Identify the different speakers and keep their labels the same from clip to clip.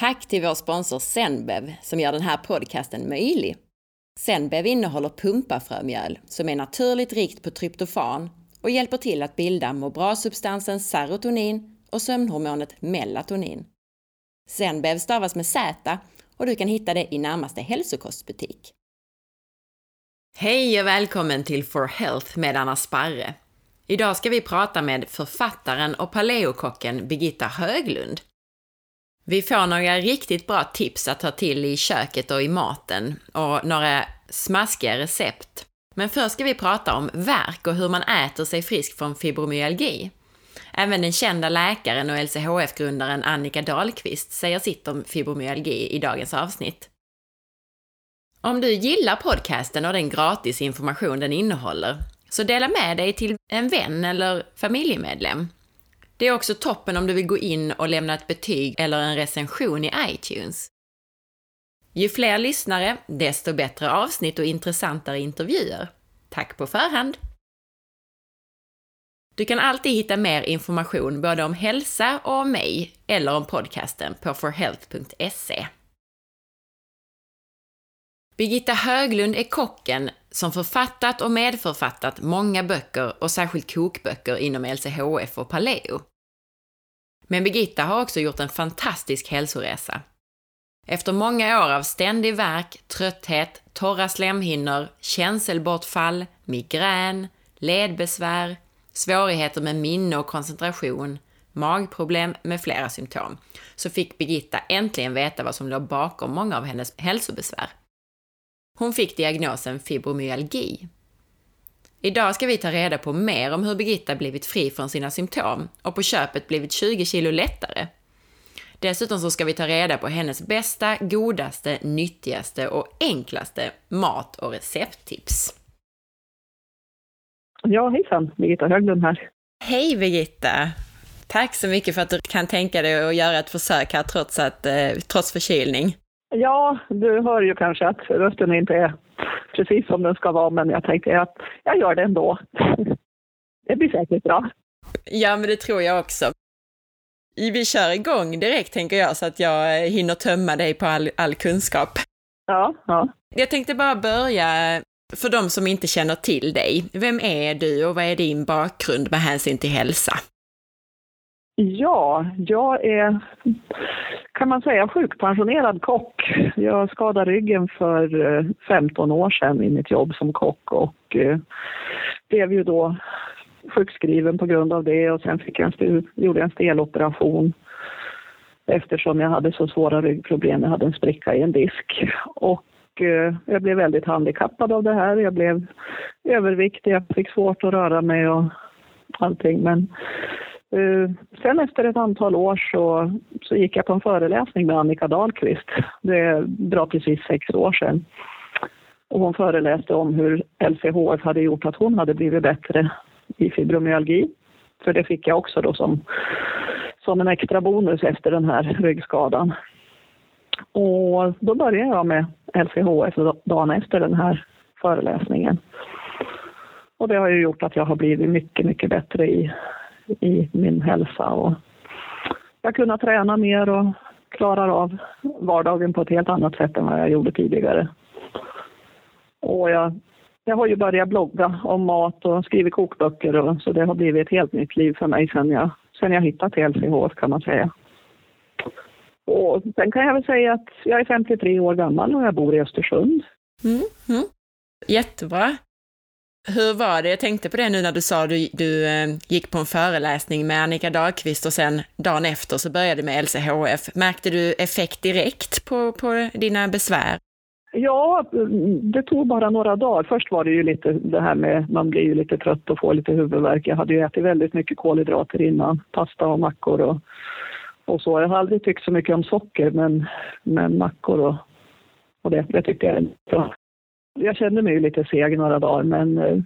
Speaker 1: Tack till vår sponsor Zenbev som gör den här podcasten möjlig. Zenbev innehåller pumpafrömjöl som är naturligt rikt på tryptofan och hjälper till att bilda må bra-substansen serotonin och sömnhormonet melatonin. Zenbev stavas med Z och du kan hitta det i närmaste hälsokostbutik. Hej och välkommen till For Health med Anna Sparre. Idag ska vi prata med författaren och paleokocken Birgitta Höglund. Vi får några riktigt bra tips att ta till i köket och i maten och några smaskiga recept. Men först ska vi prata om värk och hur man äter sig frisk från fibromyalgi. Även den kända läkaren och LCHF-grundaren Annika Dahlqvist säger sitt om fibromyalgi i dagens avsnitt. Om du gillar podcasten och den gratis information den innehåller, så dela med dig till en vän eller familjemedlem. Det är också toppen om du vill gå in och lämna ett betyg eller en recension i iTunes. Ju fler lyssnare, desto bättre avsnitt och intressantare intervjuer. Tack på förhand! Du kan alltid hitta mer information både om hälsa och om mig eller om podcasten på forhealth.se. Birgitta Höglund är kocken som författat och medförfattat många böcker och särskilt kokböcker inom LCHF och paleo. Men Birgitta har också gjort en fantastisk hälsoresa. Efter många år av ständig värk, trötthet, torra slemhinnor, känselbortfall, migrän, ledbesvär, svårigheter med minne och koncentration, magproblem med flera symptom, så fick Birgitta äntligen veta vad som låg bakom många av hennes hälsobesvär. Hon fick diagnosen fibromyalgi. Idag ska vi ta reda på mer om hur Birgitta blivit fri från sina symptom och på köpet blivit 20 kilo lättare. Dessutom så ska vi ta reda på hennes bästa, godaste, nyttigaste och enklaste mat och recepttips.
Speaker 2: Ja, hejsan! Birgitta Höglund här.
Speaker 1: Hej Birgitta! Tack så mycket för att du kan tänka dig att göra ett försök här trots, att, eh, trots förkylning.
Speaker 2: Ja, du hör ju kanske att rösten inte är precis som den ska vara, men jag tänkte att jag gör det ändå. Det blir säkert bra.
Speaker 1: Ja, men det tror jag också. Vi kör igång direkt tänker jag, så att jag hinner tömma dig på all, all kunskap.
Speaker 2: Ja, ja.
Speaker 1: Jag tänkte bara börja, för de som inte känner till dig, vem är du och vad är din bakgrund med hänsyn till hälsa?
Speaker 2: Ja, jag är, kan man säga, sjukpensionerad kock. Jag skadade ryggen för eh, 15 år sedan i mitt jobb som kock och eh, blev ju då sjukskriven på grund av det och sen fick jag en stel, gjorde en steloperation eftersom jag hade så svåra ryggproblem. Jag hade en spricka i en disk. Och eh, jag blev väldigt handikappad av det här. Jag blev överviktig, jag fick svårt att röra mig och allting. Men Eh, sen efter ett antal år så, så gick jag på en föreläsning med Annika Dahlqvist. Det är bra precis sex år sedan. Och hon föreläste om hur LCHF hade gjort att hon hade blivit bättre i fibromyalgi. För det fick jag också då som, som en extra bonus efter den här ryggskadan. Och då började jag med LCHF dagen efter den här föreläsningen. Och det har ju gjort att jag har blivit mycket, mycket bättre i i min hälsa. Och jag kunde träna mer och klarar av vardagen på ett helt annat sätt än vad jag gjorde tidigare. Och jag, jag har ju börjat blogga om mat och skrivit kokböcker och, så det har blivit ett helt nytt liv för mig sen jag, sen jag hittat LCHF kan man säga. Och sen kan jag väl säga att jag är 53 år gammal och jag bor i Östersund.
Speaker 1: Mm, mm. Jättebra. Hur var det? Jag tänkte på det nu när du sa att du, du eh, gick på en föreläsning med Annika Dahlqvist och sen dagen efter så började med LCHF. Märkte du effekt direkt på, på dina besvär?
Speaker 2: Ja, det tog bara några dagar. Först var det ju lite det här med, man blir ju lite trött och får lite huvudvärk. Jag hade ju ätit väldigt mycket kolhydrater innan, pasta och mackor och, och så. Jag har aldrig tyckt så mycket om socker, men, men mackor och, och det, det tyckte jag är bra jag kände mig lite seg några dagar men eh,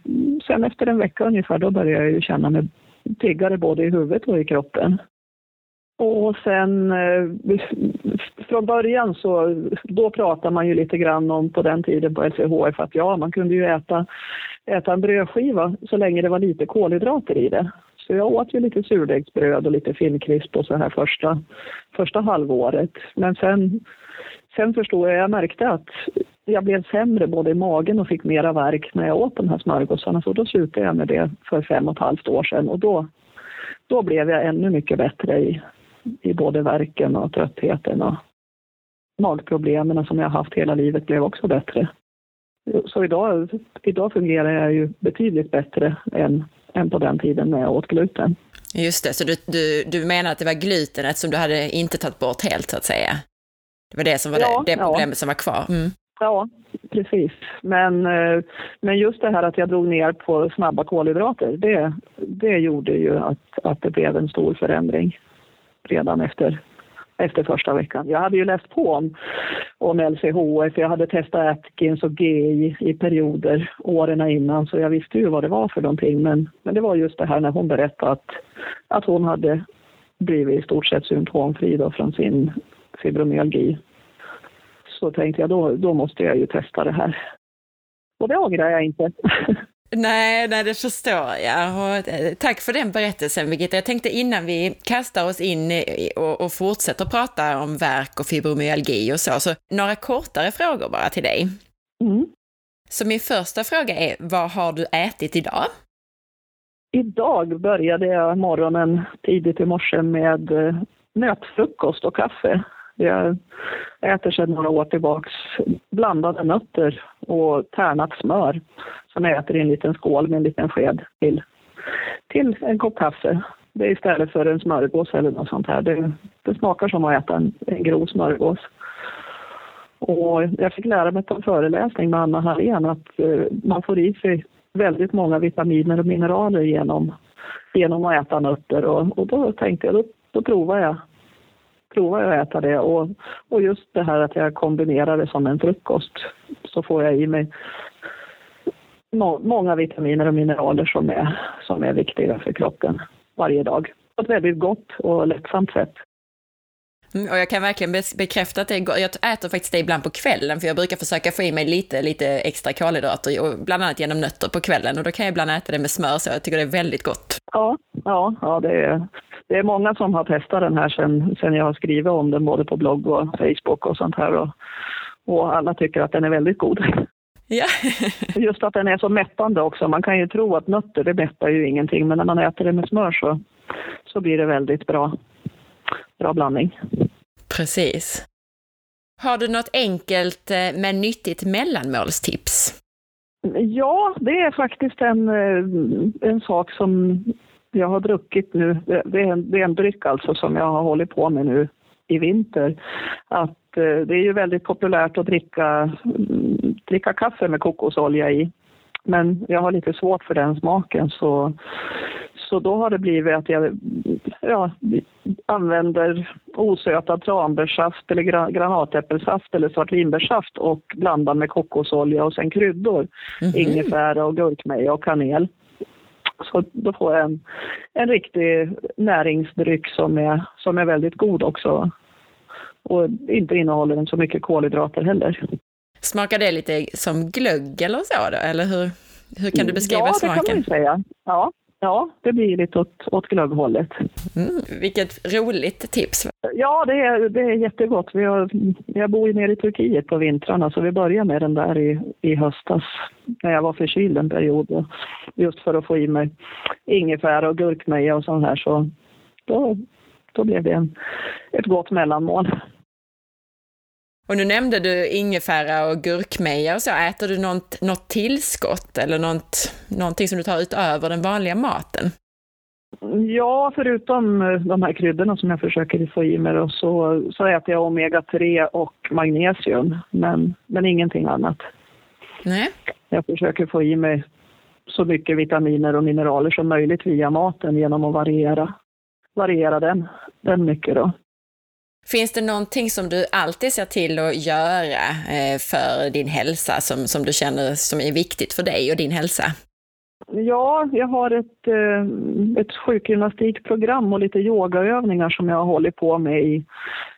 Speaker 2: sen efter en vecka ungefär då började jag ju känna mig piggare både i huvudet och i kroppen. Och sen eh, från början så, då pratade man ju lite grann om på den tiden på LCHF att ja, man kunde ju äta, äta en brödskiva så länge det var lite kolhydrater i det Så jag åt ju lite surdegsbröd och lite finkrisp och så här första, första halvåret. Men sen, sen förstod jag, jag märkte att jag blev sämre både i magen och fick mera värk när jag åt de här smörgåsarna. Så då slutade jag med det för fem och ett halvt år sedan och då, då blev jag ännu mycket bättre i, i både värken och tröttheten och magproblemen som jag haft hela livet blev också bättre. Så idag, idag fungerar jag ju betydligt bättre än, än på den tiden när jag åt gluten.
Speaker 1: Just det, så du, du, du menar att det var glutenet som du hade inte tagit bort helt så att säga? Det var det som var ja, det, det problemet ja. som var kvar? Mm.
Speaker 2: Ja, precis. Men, eh, men just det här att jag drog ner på snabba kolhydrater, det, det gjorde ju att, att det blev en stor förändring redan efter efter första veckan. Jag hade ju läst på om, om LCHF, jag hade testat Atkins och GI i perioder åren innan så jag visste ju vad det var för någonting. Men, men det var just det här när hon berättade att, att hon hade blivit i stort sett symptomfri då från sin fibromyalgi. Så tänkte jag då, då måste jag ju testa det här. Och det ångrar jag inte.
Speaker 1: Nej, nej, det förstår jag. Och eh, tack för den berättelsen, Birgitta. Jag tänkte innan vi kastar oss in och, och fortsätter prata om verk och fibromyalgi och så, så några kortare frågor bara till dig. Mm. Så min första fråga är, vad har du ätit idag?
Speaker 2: Idag började jag morgonen tidigt i morse med eh, nötfrukost och kaffe. Jag äter sedan några år tillbaks blandade nötter och tärnat smör som jag äter i en liten skål med en liten sked till, till en kopp kaffe. Det är istället för en smörgås eller något sånt här. Det, det smakar som att äta en, en grov smörgås. Och jag fick lära mig på en föreläsning med Anna Hallén att eh, man får i sig väldigt många vitaminer och mineraler genom, genom att äta nötter. Och, och då tänkte jag, då, då provar jag provar jag att äta det och, och just det här att jag kombinerar det som en frukost så får jag i mig må, många vitaminer och mineraler som är, som är viktiga för kroppen varje dag. På ett väldigt gott och lättsamt sätt.
Speaker 1: Mm, och jag kan verkligen bekräfta att det går. Jag äter faktiskt det ibland på kvällen, för jag brukar försöka få i mig lite, lite extra kolhydrater, och bland annat genom nötter på kvällen. Och då kan jag ibland äta det med smör, så jag tycker det är väldigt gott.
Speaker 2: Ja, ja, ja det, är, det är många som har testat den här sen, sen jag har skrivit om den, både på blogg och Facebook och sånt här. Och, och alla tycker att den är väldigt god.
Speaker 1: Ja.
Speaker 2: Just att den är så mättande också. Man kan ju tro att nötter, det mättar ju ingenting, men när man äter det med smör så, så blir det väldigt bra, bra blandning.
Speaker 1: Precis. Har du något enkelt eh, men nyttigt mellanmålstips?
Speaker 2: Ja, det är faktiskt en, eh, en sak som jag har druckit nu. Det är, en, det är en dryck alltså som jag har hållit på med nu i vinter. Att eh, det är ju väldigt populärt att dricka, dricka kaffe med kokosolja i. Men jag har lite svårt för den smaken så, så då har det blivit att jag ja, använder osötad tranbärssaft eller granatäppelsaft eller svartvinbärssaft och blandar med kokosolja och sen kryddor. Mm -hmm. Ingefära och gurkmeja och kanel. Så då får jag en, en riktig näringsdryck som är, som är väldigt god också. Och inte innehåller så mycket kolhydrater heller.
Speaker 1: Smakar det lite som glögg eller så då, eller hur, hur kan du beskriva smaken?
Speaker 2: Ja, det kan man säga. Ja, Ja, det blir lite åt, åt glögghållet.
Speaker 1: Mm, vilket roligt tips!
Speaker 2: Ja, det är, det är jättegott. Vi har, jag bor ju nere i Turkiet på vintrarna så vi började med den där i, i höstas när jag var förkyld en period. Just för att få i mig ingefära och gurkmeja och sånt här så då, då blev det en, ett gott mellanmål.
Speaker 1: Och nu nämnde du ingefära och gurkmeja och så. Äter du något, något tillskott eller något, någonting som du tar utöver den vanliga maten?
Speaker 2: Ja, förutom eh, de här kryddorna som jag försöker få i mig då, så, så äter jag omega-3 och magnesium, men, men ingenting annat.
Speaker 1: Nej.
Speaker 2: Jag försöker få i mig så mycket vitaminer och mineraler som möjligt via maten genom att variera, variera den, den mycket. Då.
Speaker 1: Finns det någonting som du alltid ser till att göra eh, för din hälsa som, som du känner som är viktigt för dig och din hälsa?
Speaker 2: Ja, jag har ett, eh, ett sjukgymnastikprogram och lite yogaövningar som jag har hållit på med i,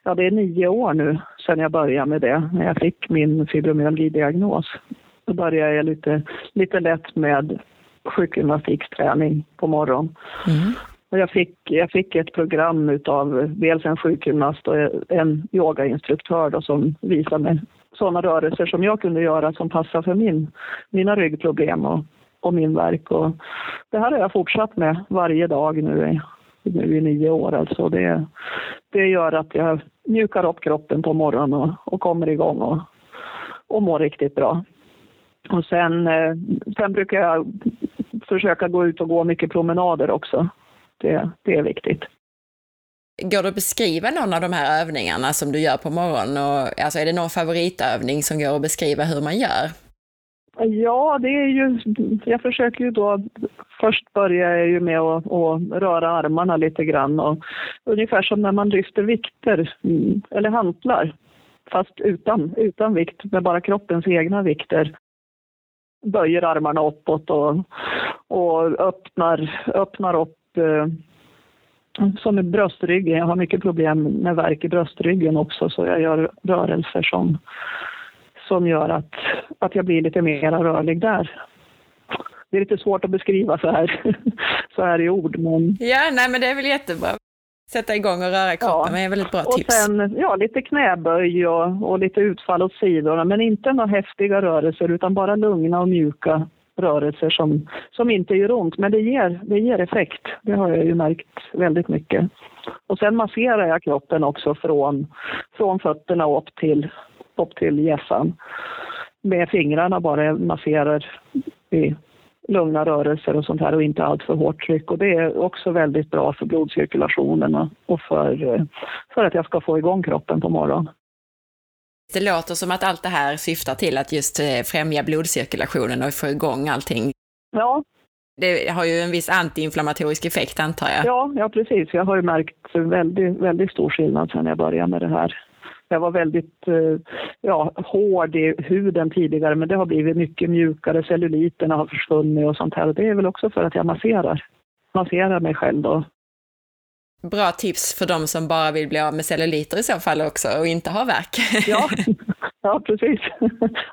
Speaker 2: ja det är nio år nu sedan jag började med det, när jag fick min fibromyalgidiagnos. Då började jag lite, lite lätt med sjukgymnastikträning på morgonen.
Speaker 1: Mm.
Speaker 2: Och jag, fick, jag fick ett program utav dels en sjukgymnast och en yogainstruktör då, som visade mig sådana rörelser som jag kunde göra som passar för min, mina ryggproblem och, och min verk. Och det här har jag fortsatt med varje dag nu i, nu i nio år. Alltså det, det gör att jag mjukar upp kroppen på morgonen och, och kommer igång och, och mår riktigt bra. Och sen, eh, sen brukar jag försöka gå ut och gå mycket promenader också. Det, det är viktigt.
Speaker 1: Går det att beskriva någon av de här övningarna som du gör på morgonen? Och, alltså, är det någon favoritövning som går att beskriva hur man gör?
Speaker 2: Ja, det är ju, jag försöker ju då, först börjar jag ju med att, att röra armarna lite grann och ungefär som när man lyfter vikter mm, eller hantlar fast utan, utan vikt med bara kroppens egna vikter. Böjer armarna uppåt och, och öppnar, öppnar upp som i bröstryggen. Jag har mycket problem med värk i bröstryggen också så jag gör rörelser som, som gör att, att jag blir lite mer rörlig där. Det är lite svårt att beskriva så här, så här i ord. Men...
Speaker 1: Ja, nej men det är väl jättebra. Sätta igång och röra kroppen ja. är väldigt bra
Speaker 2: och
Speaker 1: tips.
Speaker 2: Sen, ja, lite knäböj och, och lite utfall åt sidorna, men inte några häftiga rörelser utan bara lugna och mjuka rörelser som, som inte gör ont, men det ger, det ger effekt. Det har jag ju märkt väldigt mycket. Och sen masserar jag kroppen också från, från fötterna upp till, upp till gässan. Med fingrarna bara masserar i lugna rörelser och sånt här och inte allt för hårt tryck. Och det är också väldigt bra för blodcirkulationen och för, för att jag ska få igång kroppen på morgonen.
Speaker 1: Det låter som att allt det här syftar till att just eh, främja blodcirkulationen och få igång allting.
Speaker 2: Ja.
Speaker 1: Det har ju en viss antiinflammatorisk effekt antar jag.
Speaker 2: Ja, ja precis. Jag har ju märkt väldigt, väldigt stor skillnad sedan jag började med det här. Jag var väldigt eh, ja, hård i huden tidigare men det har blivit mycket mjukare. Celluliterna har försvunnit och sånt här. Och det är väl också för att jag masserar. Masserar mig själv då
Speaker 1: bra tips för de som bara vill bli av med celluliter i så fall också och inte ha värk.
Speaker 2: Ja, ja precis.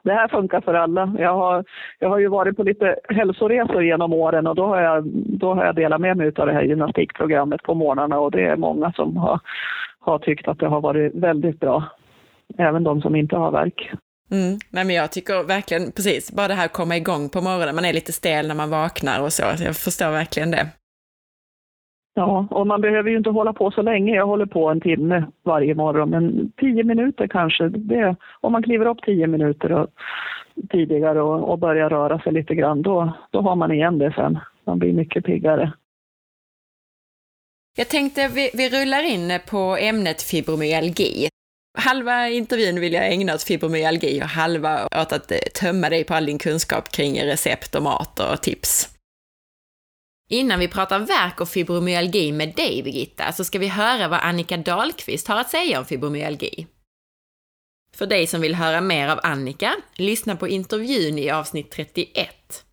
Speaker 2: Det här funkar för alla. Jag har, jag har ju varit på lite hälsoresor genom åren och då har jag, då har jag delat med mig av det här gymnastikprogrammet på morgnarna och det är många som har, har tyckt att det har varit väldigt bra. Även de som inte har värk.
Speaker 1: Mm. Nej, men jag tycker verkligen, precis, bara det här att komma igång på morgonen, man är lite stel när man vaknar och så, jag förstår verkligen det.
Speaker 2: Ja, och man behöver ju inte hålla på så länge. Jag håller på en timme varje morgon, men tio minuter kanske. Det, om man kliver upp tio minuter och, tidigare och, och börjar röra sig lite grann, då, då har man igen det sen. Man blir mycket piggare.
Speaker 1: Jag tänkte vi, vi rullar in på ämnet fibromyalgi. Halva intervjun vill jag ägna åt fibromyalgi och halva åt att tömma dig på all din kunskap kring recept och mat och tips. Innan vi pratar verk och fibromyalgi med dig, Birgitta, så ska vi höra vad Annika Dahlqvist har att säga om fibromyalgi. För dig som vill höra mer av Annika, lyssna på intervjun i avsnitt 31.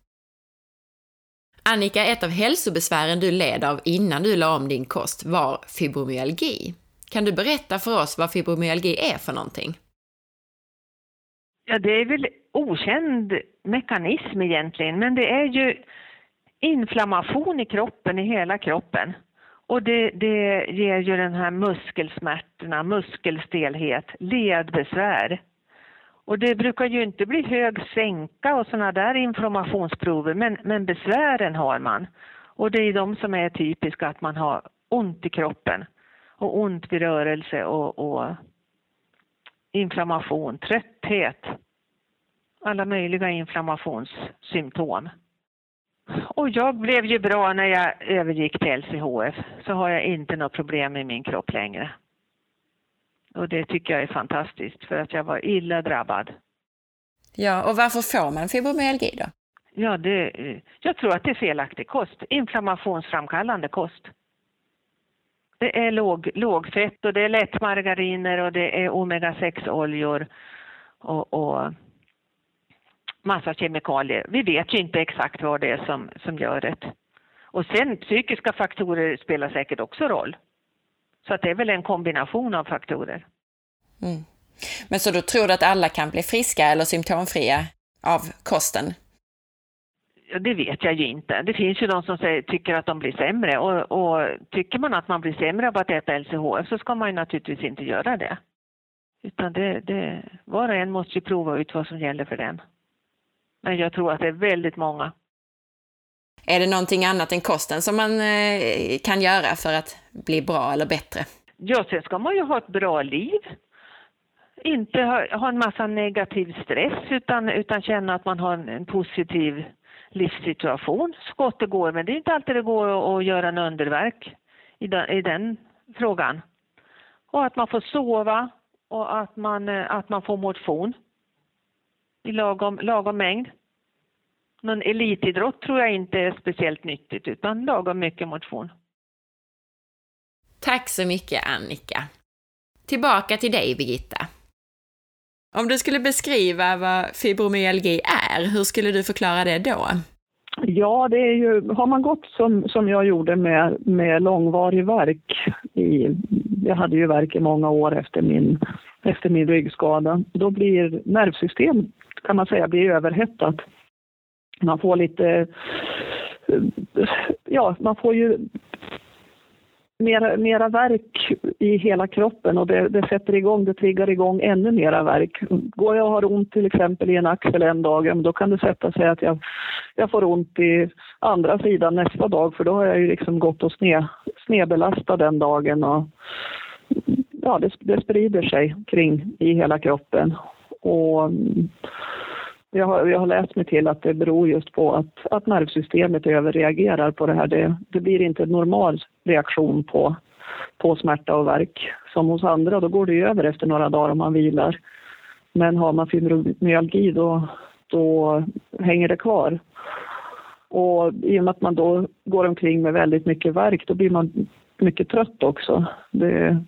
Speaker 1: Annika, ett av hälsobesvären du led av innan du la om din kost var fibromyalgi. Kan du berätta för oss vad fibromyalgi är för någonting?
Speaker 3: Ja, det är väl okänd mekanism egentligen, men det är ju inflammation i kroppen, i hela kroppen. Och det, det ger ju den här muskelsmärtorna, muskelstelhet, ledbesvär. Och det brukar ju inte bli hög sänka och sådana där inflammationsprover, men, men besvären har man. Och det är de som är typiska, att man har ont i kroppen och ont vid rörelse och, och inflammation, trötthet, alla möjliga inflammationssymptom. Och jag blev ju bra när jag övergick till LCHF. Så har jag inte något problem med min kropp längre. Och det tycker jag är fantastiskt för att jag var illa drabbad.
Speaker 1: Ja, och varför får man fibromyalgi då?
Speaker 3: Ja, det, jag tror att det är felaktig kost. Inflammationsframkallande kost. Det är låg, lågfett och det är lättmargariner och det är omega-6-oljor och, och massa kemikalier. Vi vet ju inte exakt vad det är som, som gör det. Och sen psykiska faktorer spelar säkert också roll. Så att det är väl en kombination av faktorer.
Speaker 1: Mm. Men så då tror du att alla kan bli friska eller symptomfria av kosten?
Speaker 3: Det vet jag ju inte. Det finns ju de som säger, tycker att de blir sämre och, och tycker man att man blir sämre av att äta LCHF så ska man ju naturligtvis inte göra det. Utan det, det, var och en måste ju prova ut vad som gäller för den. Men jag tror att det är väldigt många.
Speaker 1: Är det någonting annat än kosten som man eh, kan göra för att bli bra eller bättre?
Speaker 3: Ja, sen ska man ju ha ett bra liv. Inte ha, ha en massa negativ stress utan, utan känna att man har en, en positiv livssituation så gott det går. Men det är inte alltid det går att göra en underverk i den, i den frågan. Och att man får sova och att man, eh, att man får motion i lagom, lagom mängd. Någon elitidrott tror jag inte är speciellt nyttigt utan lagom mycket motion.
Speaker 1: Tack så mycket Annika. Tillbaka till dig Birgitta. Om du skulle beskriva vad fibromyalgi är, hur skulle du förklara det då?
Speaker 2: Ja, det är ju, har man gått som, som jag gjorde med, med långvarig verk, i, jag hade ju verk i många år efter min, efter min ryggskada, då blir nervsystemet kan man säga blir överhettat. Man får lite, ja man får ju mera, mera verk i hela kroppen och det, det, sätter igång, det triggar igång ännu mera verk. Går jag och har ont till exempel i en axel en dag, då kan det sätta sig att jag, jag får ont i andra sidan nästa dag för då har jag ju liksom gått och sne, snedbelastat den dagen och ja, det, det sprider sig kring i hela kroppen. Och mm, jag har, jag har läst mig till att det beror just på att, att nervsystemet överreagerar på det här. Det, det blir inte en normal reaktion på, på smärta och värk som hos andra. Då går det ju över efter några dagar om man vilar. Men har man fibromyalgi då, då hänger det kvar. Och i och med att man då går omkring med väldigt mycket värk då blir man mycket trött också. Det,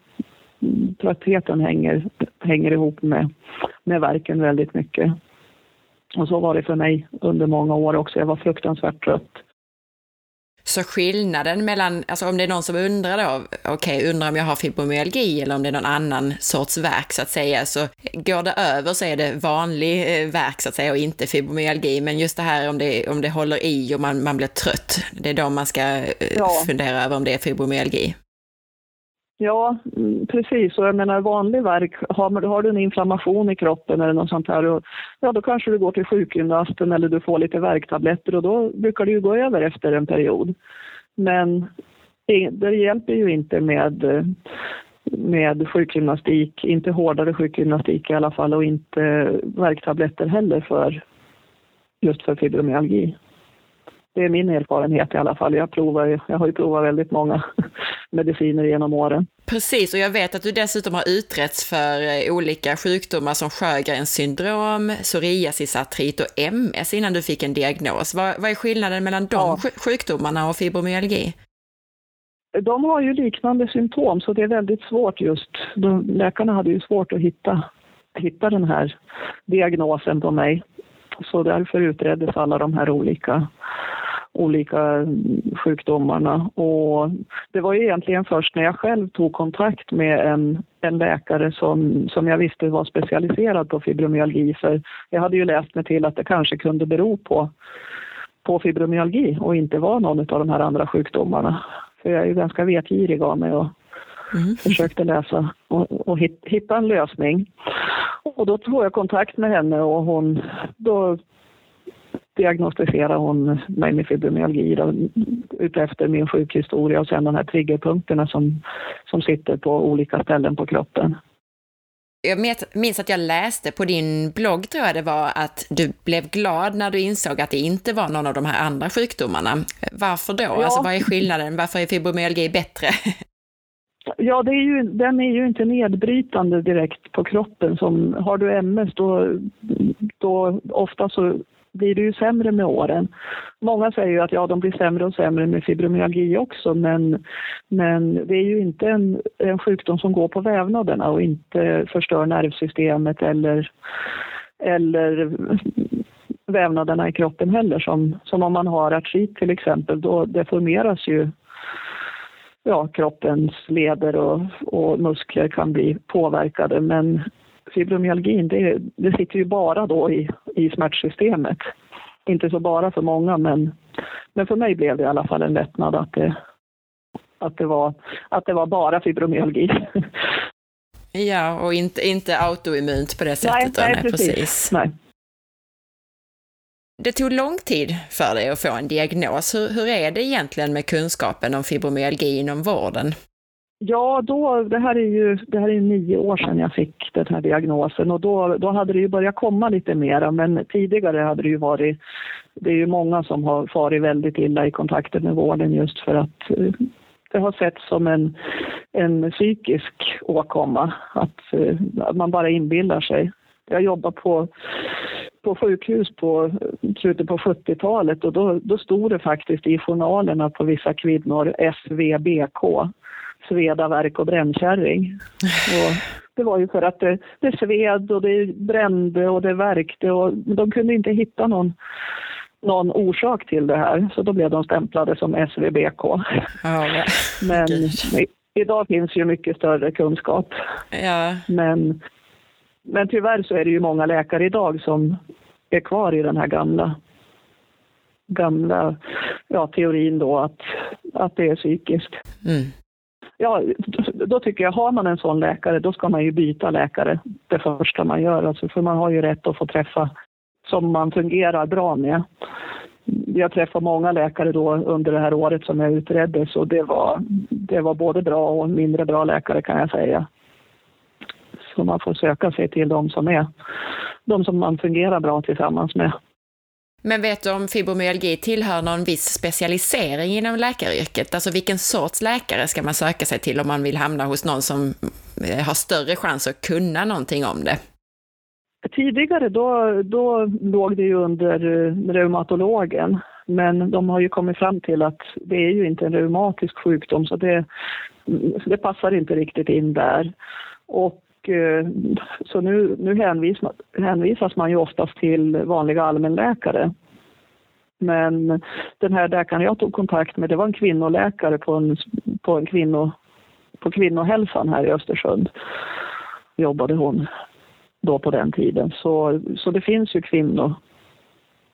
Speaker 2: tröttheten hänger, hänger ihop med, med verken väldigt mycket. Och så var det för mig under många år också. Jag var fruktansvärt trött.
Speaker 1: Så skillnaden mellan, alltså om det är någon som undrar då, okej, okay, undrar om jag har fibromyalgi eller om det är någon annan sorts verk så att säga, så går det över så är det vanlig eh, verk så att säga och inte fibromyalgi. Men just det här om det, om det håller i och man, man blir trött, det är då man ska eh, ja. fundera över om det är fibromyalgi.
Speaker 2: Ja, mm, precis. Och jag menar vanlig värk, har, har du en inflammation i kroppen eller något sånt här, och, ja då kanske du går till sjukgymnasten eller du får lite värktabletter och då brukar det ju gå över efter en period. Men det, det hjälper ju inte med, eh, med sjukgymnastik, inte hårdare sjukgymnastik i alla fall och inte värktabletter heller för just för fibromyalgi det är min erfarenhet i alla fall. Jag, provar, jag har ju provat väldigt många mediciner genom åren.
Speaker 1: Precis, och jag vet att du dessutom har utretts för eh, olika sjukdomar som Sjögrens syndrom, psoriasisartrit och MS innan du fick en diagnos. Vad, vad är skillnaden mellan de ja. sjukdomarna och fibromyalgi?
Speaker 2: De har ju liknande symptom, så det är väldigt svårt just. De, läkarna hade ju svårt att hitta, hitta den här diagnosen på mig. Så därför utreddes alla de här olika olika sjukdomarna. Och det var ju egentligen först när jag själv tog kontakt med en, en läkare som, som jag visste var specialiserad på fibromyalgi, för jag hade ju läst mig till att det kanske kunde bero på, på fibromyalgi och inte var någon av de här andra sjukdomarna. För jag är ju ganska vetgirig av mig och mm. försökte läsa och, och hitta en lösning. Och då tog jag kontakt med henne och hon, då diagnostiserade hon mig med fibromyalgi då, utefter min sjukhistoria och sen de här triggerpunkterna som, som sitter på olika ställen på kroppen.
Speaker 1: Jag minns att jag läste på din blogg, tror jag det var, att du blev glad när du insåg att det inte var någon av de här andra sjukdomarna. Varför då? Ja. Alltså vad är skillnaden? Varför är fibromyalgi bättre?
Speaker 2: Ja, är ju, den är ju inte nedbrytande direkt på kroppen. Som, har du MS då, då ofta så blir det ju sämre med åren. Många säger ju att ja, de blir sämre och sämre med fibromyalgi också, men, men det är ju inte en, en sjukdom som går på vävnaderna och inte förstör nervsystemet eller, eller vävnaderna i kroppen heller. Som, som om man har artrit till exempel, då deformeras ju ja, kroppens leder och, och muskler kan bli påverkade. Men fibromyalgin, det, det sitter ju bara då i, i smärtsystemet. inte så bara för många, men, men för mig blev det i alla fall en lättnad att det, att det, var, att det var bara fibromyalgi.
Speaker 1: Ja, och inte, inte autoimmunt på det sättet.
Speaker 2: Nej, nej, precis. precis. Nej.
Speaker 1: Det tog lång tid för dig att få en diagnos. Hur, hur är det egentligen med kunskapen om fibromyalgi inom vården?
Speaker 2: Ja, då, det här är ju det här är nio år sedan jag fick den här diagnosen och då, då hade det ju börjat komma lite mera men tidigare hade det ju varit, det är ju många som har farit väldigt illa i kontakten med vården just för att eh, det har setts som en, en psykisk åkomma, att, eh, att man bara inbillar sig. Jag jobbar på, på sjukhus på eh, slutet på 70-talet och då, då stod det faktiskt i journalerna på vissa kvinnor SVBK, sveda, värk och brännkärring. Och det var ju för att det, det sved och det brände och det värkte och de kunde inte hitta någon någon orsak till det här, så då blev de stämplade som SVBK. Ja, men idag finns ju mycket större kunskap. Ja. Men, men tyvärr så är det ju många läkare idag som är kvar i den här gamla, gamla ja, teorin då att, att det är psykiskt. Mm. Ja, då tycker jag, har man en sån läkare, då ska man ju byta läkare det första man gör. Alltså, för man har ju rätt att få träffa som man fungerar bra med. Jag träffade många läkare då under det här året som jag utreddes och det var, det var både bra och mindre bra läkare kan jag säga. Så man får söka sig till de som är de som man fungerar bra tillsammans med.
Speaker 1: Men vet du om fibromyalgi tillhör någon viss specialisering inom läkaryrket? Alltså vilken sorts läkare ska man söka sig till om man vill hamna hos någon som eh, har större chans att kunna någonting om det?
Speaker 2: Tidigare då, då låg det ju under eh, reumatologen men de har ju kommit fram till att det är ju inte en reumatisk sjukdom så det, mm, det passar inte riktigt in där. Och Eh, så nu, nu hänvisas, hänvisas man ju oftast till vanliga allmänläkare. Men den här läkaren jag tog kontakt med, det var en kvinnoläkare på en, på en kvinno, på kvinnohälsan här i Östersund. Jobbade hon då på den tiden. Så, så det finns ju kvinnor,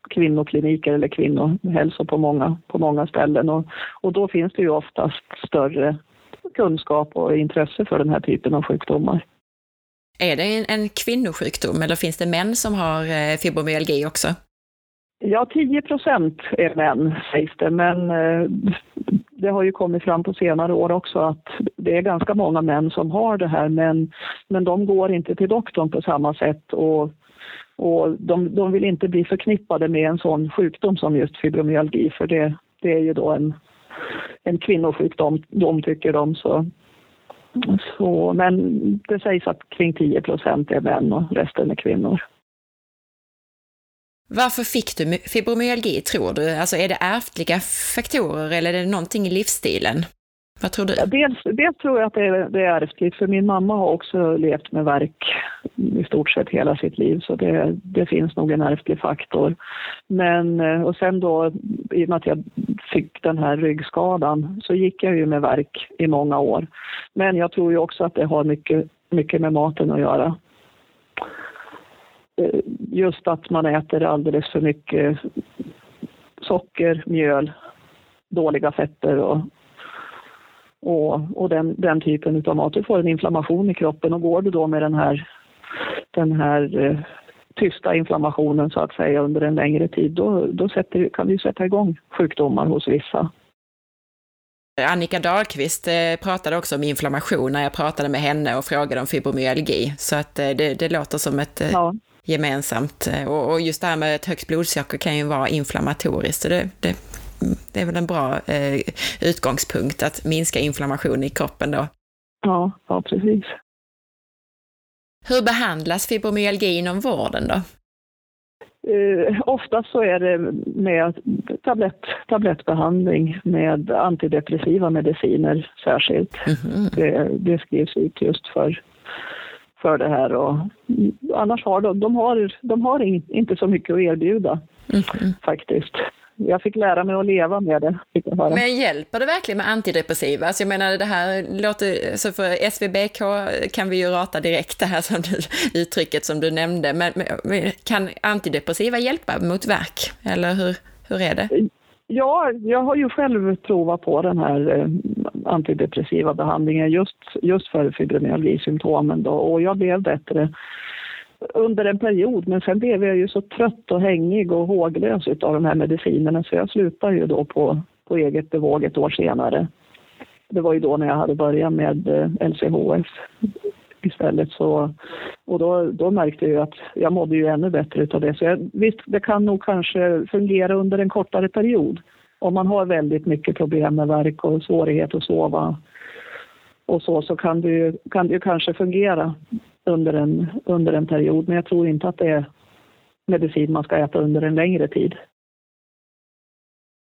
Speaker 2: kvinnokliniker eller kvinnohälsor på många, på många ställen och, och då finns det ju oftast större kunskap och intresse för den här typen av sjukdomar.
Speaker 1: Är det en, en kvinnosjukdom eller finns det män som har eh, fibromyalgi också?
Speaker 2: Ja, 10 procent är män sägs det, men eh, det har ju kommit fram på senare år också att det är ganska många män som har det här men, men de går inte till doktorn på samma sätt och, och de, de vill inte bli förknippade med en sån sjukdom som just fibromyalgi för det, det är ju då en, en kvinnosjukdom, de tycker de. Så, så, men det sägs att kring 10 procent är män och resten är kvinnor.
Speaker 1: Varför fick du fibromyalgi tror du? Alltså är det ärftliga faktorer eller är det någonting i livsstilen? Vad tror du?
Speaker 2: Ja, dels, dels tror jag att det är, det är ärftligt, för min mamma har också levt med verk i stort sett hela sitt liv, så det, det finns nog en ärftlig faktor. Men, eh, och sen då, i och med att jag fick den här ryggskadan, så gick jag ju med verk i många år. Men jag tror ju också att det har mycket, mycket med maten att göra. Eh, just att man äter alldeles för mycket socker, mjöl, dåliga fetter och, och, och den, den typen av mat. Du får en inflammation i kroppen och går du då med den här, den här eh, tysta inflammationen så att säga under en längre tid, då, då sätter, kan vi sätta igång sjukdomar hos vissa.
Speaker 1: Annika Dahlqvist eh, pratade också om inflammation när jag pratade med henne och frågade om fibromyalgi. Så att det, det låter som ett ja gemensamt. Och, och, just det här med ett högt blodsocker kan ju vara inflammatoriskt. Så det, det, det är väl en bra eh, utgångspunkt att minska inflammation i kroppen då.
Speaker 2: Ja, ja precis.
Speaker 1: Hur behandlas fibromyalgi inom vården då?
Speaker 2: Uh, oftast så är det med tablett, tablettbehandling med antidepressiva mediciner särskilt. Mm -hmm. det, det skrivs ut just för för det här. Och annars har de, de har, de har inte så mycket att erbjuda mm. faktiskt. Jag fick lära mig att leva med det.
Speaker 1: Men hjälper det verkligen med antidepressiva? Alltså jag menar det här låter, så för SVBK kan vi ju rata direkt det här som du, uttrycket som du nämnde, men kan antidepressiva hjälpa mot värk? Eller hur, hur är det?
Speaker 2: Ja, jag har ju själv provat på den här eh, antidepressiva behandlingen just, just för fibromyalgisymptomen då och jag blev bättre under en period men sen blev jag ju så trött och hängig och håglös av de här medicinerna så jag slutade ju då på, på eget bevåg ett år senare. Det var ju då när jag hade börjat med eh, LCHF istället så och då, då märkte jag att jag mådde ju ännu bättre utav det. Så jag, visst, det kan nog kanske fungera under en kortare period om man har väldigt mycket problem med värk och svårighet att sova och så, så kan det ju, kan det ju kanske fungera under en, under en period. Men jag tror inte att det är medicin man ska äta under en längre tid.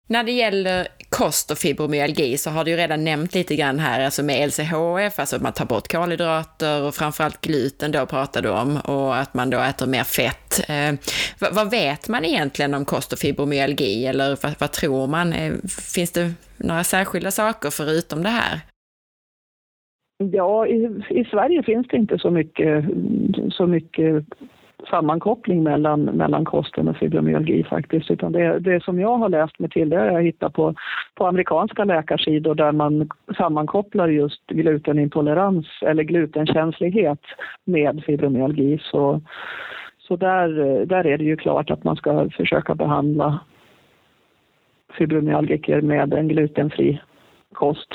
Speaker 1: När det gäller kost och fibromyalgi så har du ju redan nämnt lite grann här, alltså med LCHF, alltså att man tar bort kolhydrater och framförallt gluten då pratar du om och att man då äter mer fett. Eh, vad, vad, vet man egentligen om kost och fibromyalgi eller vad, vad tror man? Eh, finns det några särskilda saker förutom det här?
Speaker 2: Ja, i, i Sverige finns det inte så mycket, så mycket sammankoppling mellan, mellan kosten och fibromyalgi faktiskt. Utan det, det som jag har läst mig till det har jag hittat på, på amerikanska läkarsidor där man sammankopplar just glutenintolerans eller glutenkänslighet med fibromyalgi. Så, så där, där är det ju klart att man ska försöka behandla fibromyalgiker med en glutenfri kost.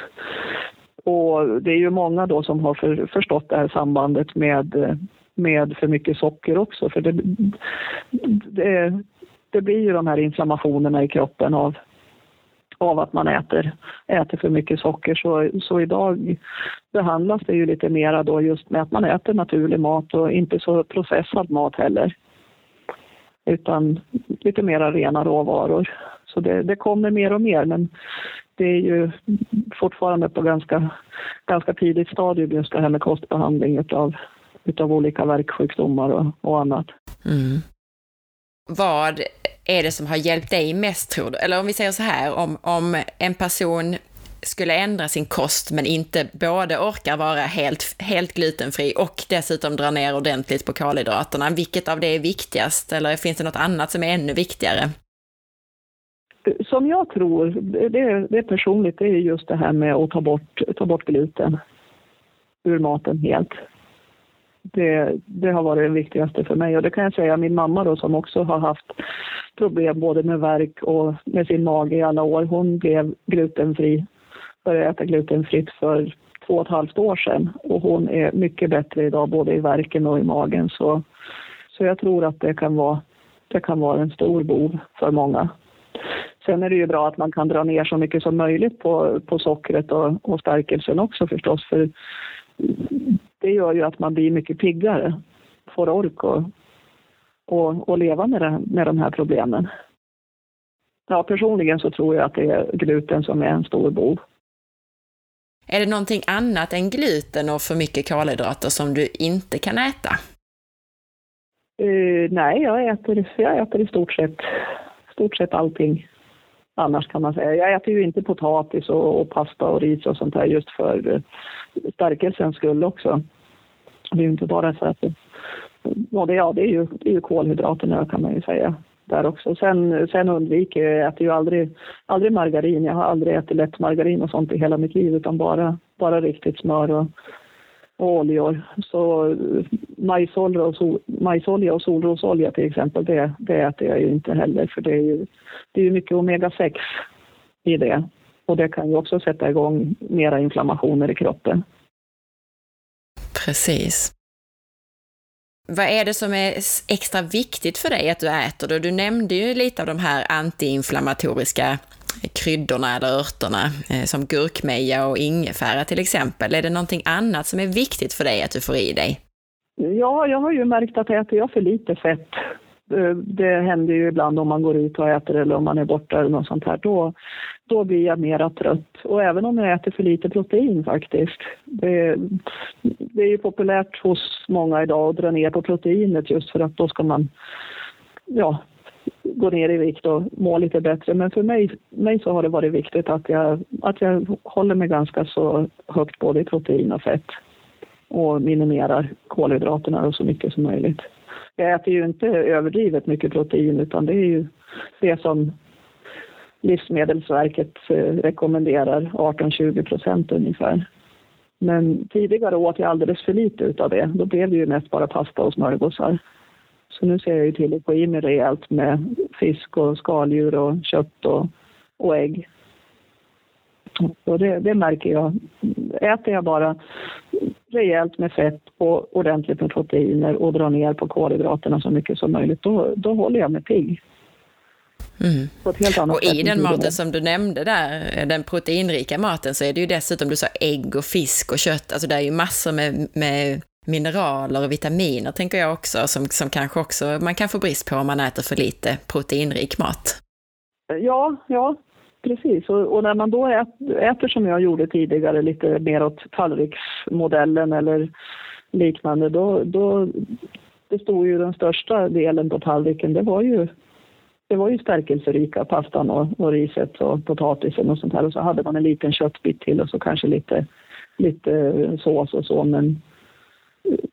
Speaker 2: Och det är ju många då som har för, förstått det här sambandet med, med för mycket socker också. För det, det, det blir ju de här inflammationerna i kroppen av, av att man äter, äter för mycket socker. Så, så idag behandlas det ju lite mera då just med att man äter naturlig mat och inte så processad mat heller. Utan lite mera rena råvaror. Så det, det kommer mer och mer men det är ju fortfarande på ganska, ganska tidigt stadium just det här med kostbehandling utav, utav olika verksjukdomar och, och annat. Mm.
Speaker 1: Vad är det som har hjälpt dig mest tror du? Eller om vi säger så här, om, om en person skulle ändra sin kost men inte både orkar vara helt, helt glutenfri och dessutom dra ner ordentligt på kolhydraterna. Vilket av det är viktigast? Eller finns det något annat som är ännu viktigare?
Speaker 2: Som jag tror, det, det är personligt, det är just det här med att ta bort, ta bort gluten ur maten helt. Det, det har varit det viktigaste för mig och det kan jag säga min mamma då som också har haft problem både med värk och med sin mage i alla år. Hon blev glutenfri, började äta glutenfritt för två och ett halvt år sedan och hon är mycket bättre idag både i värken och i magen så, så jag tror att det kan vara, det kan vara en stor bov för många. Sen är det ju bra att man kan dra ner så mycket som möjligt på, på sockret och, och stärkelsen också förstås. För det gör ju att man blir mycket piggare, får ork och, och, och leva med, det, med de här problemen. Ja, personligen så tror jag att det är gluten som är en stor bov.
Speaker 1: Är det någonting annat än gluten och för mycket kolhydrater som du inte kan äta?
Speaker 2: Uh, nej, jag äter, jag äter i stort sett, stort sett allting annars kan man säga. Jag äter ju inte potatis och, och pasta och ris och sånt här just för eh, stärkelsens skull också. Det är ju inte bara så att eh, ja, det, ja, det är ju, det är ju kolhydraterna kan man ju säga där också. Sen, sen undviker jag, jag äter ju aldrig, aldrig margarin. Jag har aldrig ätit lätt margarin och sånt i hela mitt liv utan bara, bara riktigt smör och, och oljor. Så eh, majsolja och, sol, majsolja och solrosolja till exempel, det, det äter jag ju inte heller för det är ju, det är ju mycket omega-6 i det. Och det kan ju också sätta igång mera inflammationer i kroppen.
Speaker 1: Precis. Vad är det som är extra viktigt för dig att du äter då? Du nämnde ju lite av de här antiinflammatoriska kryddorna eller örterna, eh, som gurkmeja och ingefära till exempel. Är det någonting annat som är viktigt för dig att du får i dig?
Speaker 2: Ja, jag har ju märkt att äter jag för lite fett, eh, det händer ju ibland om man går ut och äter eller om man är borta eller något sånt här, då, då blir jag mera trött. Och även om jag äter för lite protein faktiskt. Det, det är ju populärt hos många idag att dra ner på proteinet just för att då ska man ja, gå ner i vikt och må lite bättre. Men för mig, mig så har det varit viktigt att jag, att jag håller mig ganska så högt både i protein och fett och minimerar kolhydraterna så mycket som möjligt. Jag äter ju inte överdrivet mycket protein utan det är ju det som Livsmedelsverket eh, rekommenderar 18-20 procent ungefär. Men tidigare åt jag alldeles för lite utav det. Då blev det ju mest bara pasta och smörgåsar. Så nu ser jag ju till att få i mig rejält med fisk och skaldjur och kött och, och ägg. Och det, det, märker jag. Äter jag bara rejält med fett och ordentligt med proteiner och drar ner på kolhydraterna så mycket som möjligt, då, då håller jag mig pigg.
Speaker 1: Mm. och i den maten som du nämnde där, den proteinrika maten, så är det ju dessutom, du sa ägg och fisk och kött, alltså det är ju massor med, med mineraler och vitaminer tänker jag också, som, som kanske också man kan få brist på om man äter för lite proteinrik mat.
Speaker 2: Ja, ja, precis. Och, och, när man då äter, som jag gjorde tidigare, lite mer åt tallriksmodellen eller liknande, då, då det stod ju den största delen på tallriken, det var ju det var ju stärkelserika pastan och, och riset och potatisen och sånt här och så hade man en liten köttbit till och så kanske lite, lite sås och så men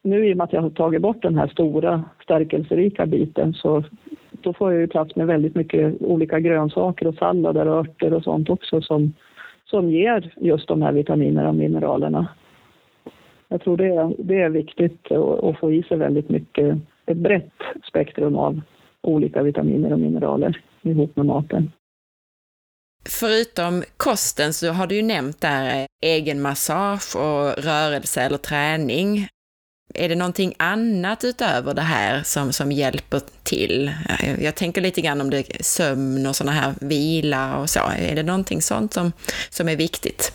Speaker 2: nu i och med att jag har tagit bort den här stora stärkelserika biten så då får jag ju plats med väldigt mycket olika grönsaker och sallader och örter och sånt också som, som ger just de här vitaminerna och mineralerna. Jag tror det är, det är viktigt att, få i sig väldigt mycket, ett brett spektrum av olika vitaminer och mineraler ihop med maten.
Speaker 1: Förutom kosten så har du ju nämnt där eh, egen massage och rörelse eller träning. Är det någonting annat utöver det här som, som hjälper till? Eh, jag tänker lite grann om det är sömn och sådana här vila och så. Är det någonting sånt som, som är viktigt?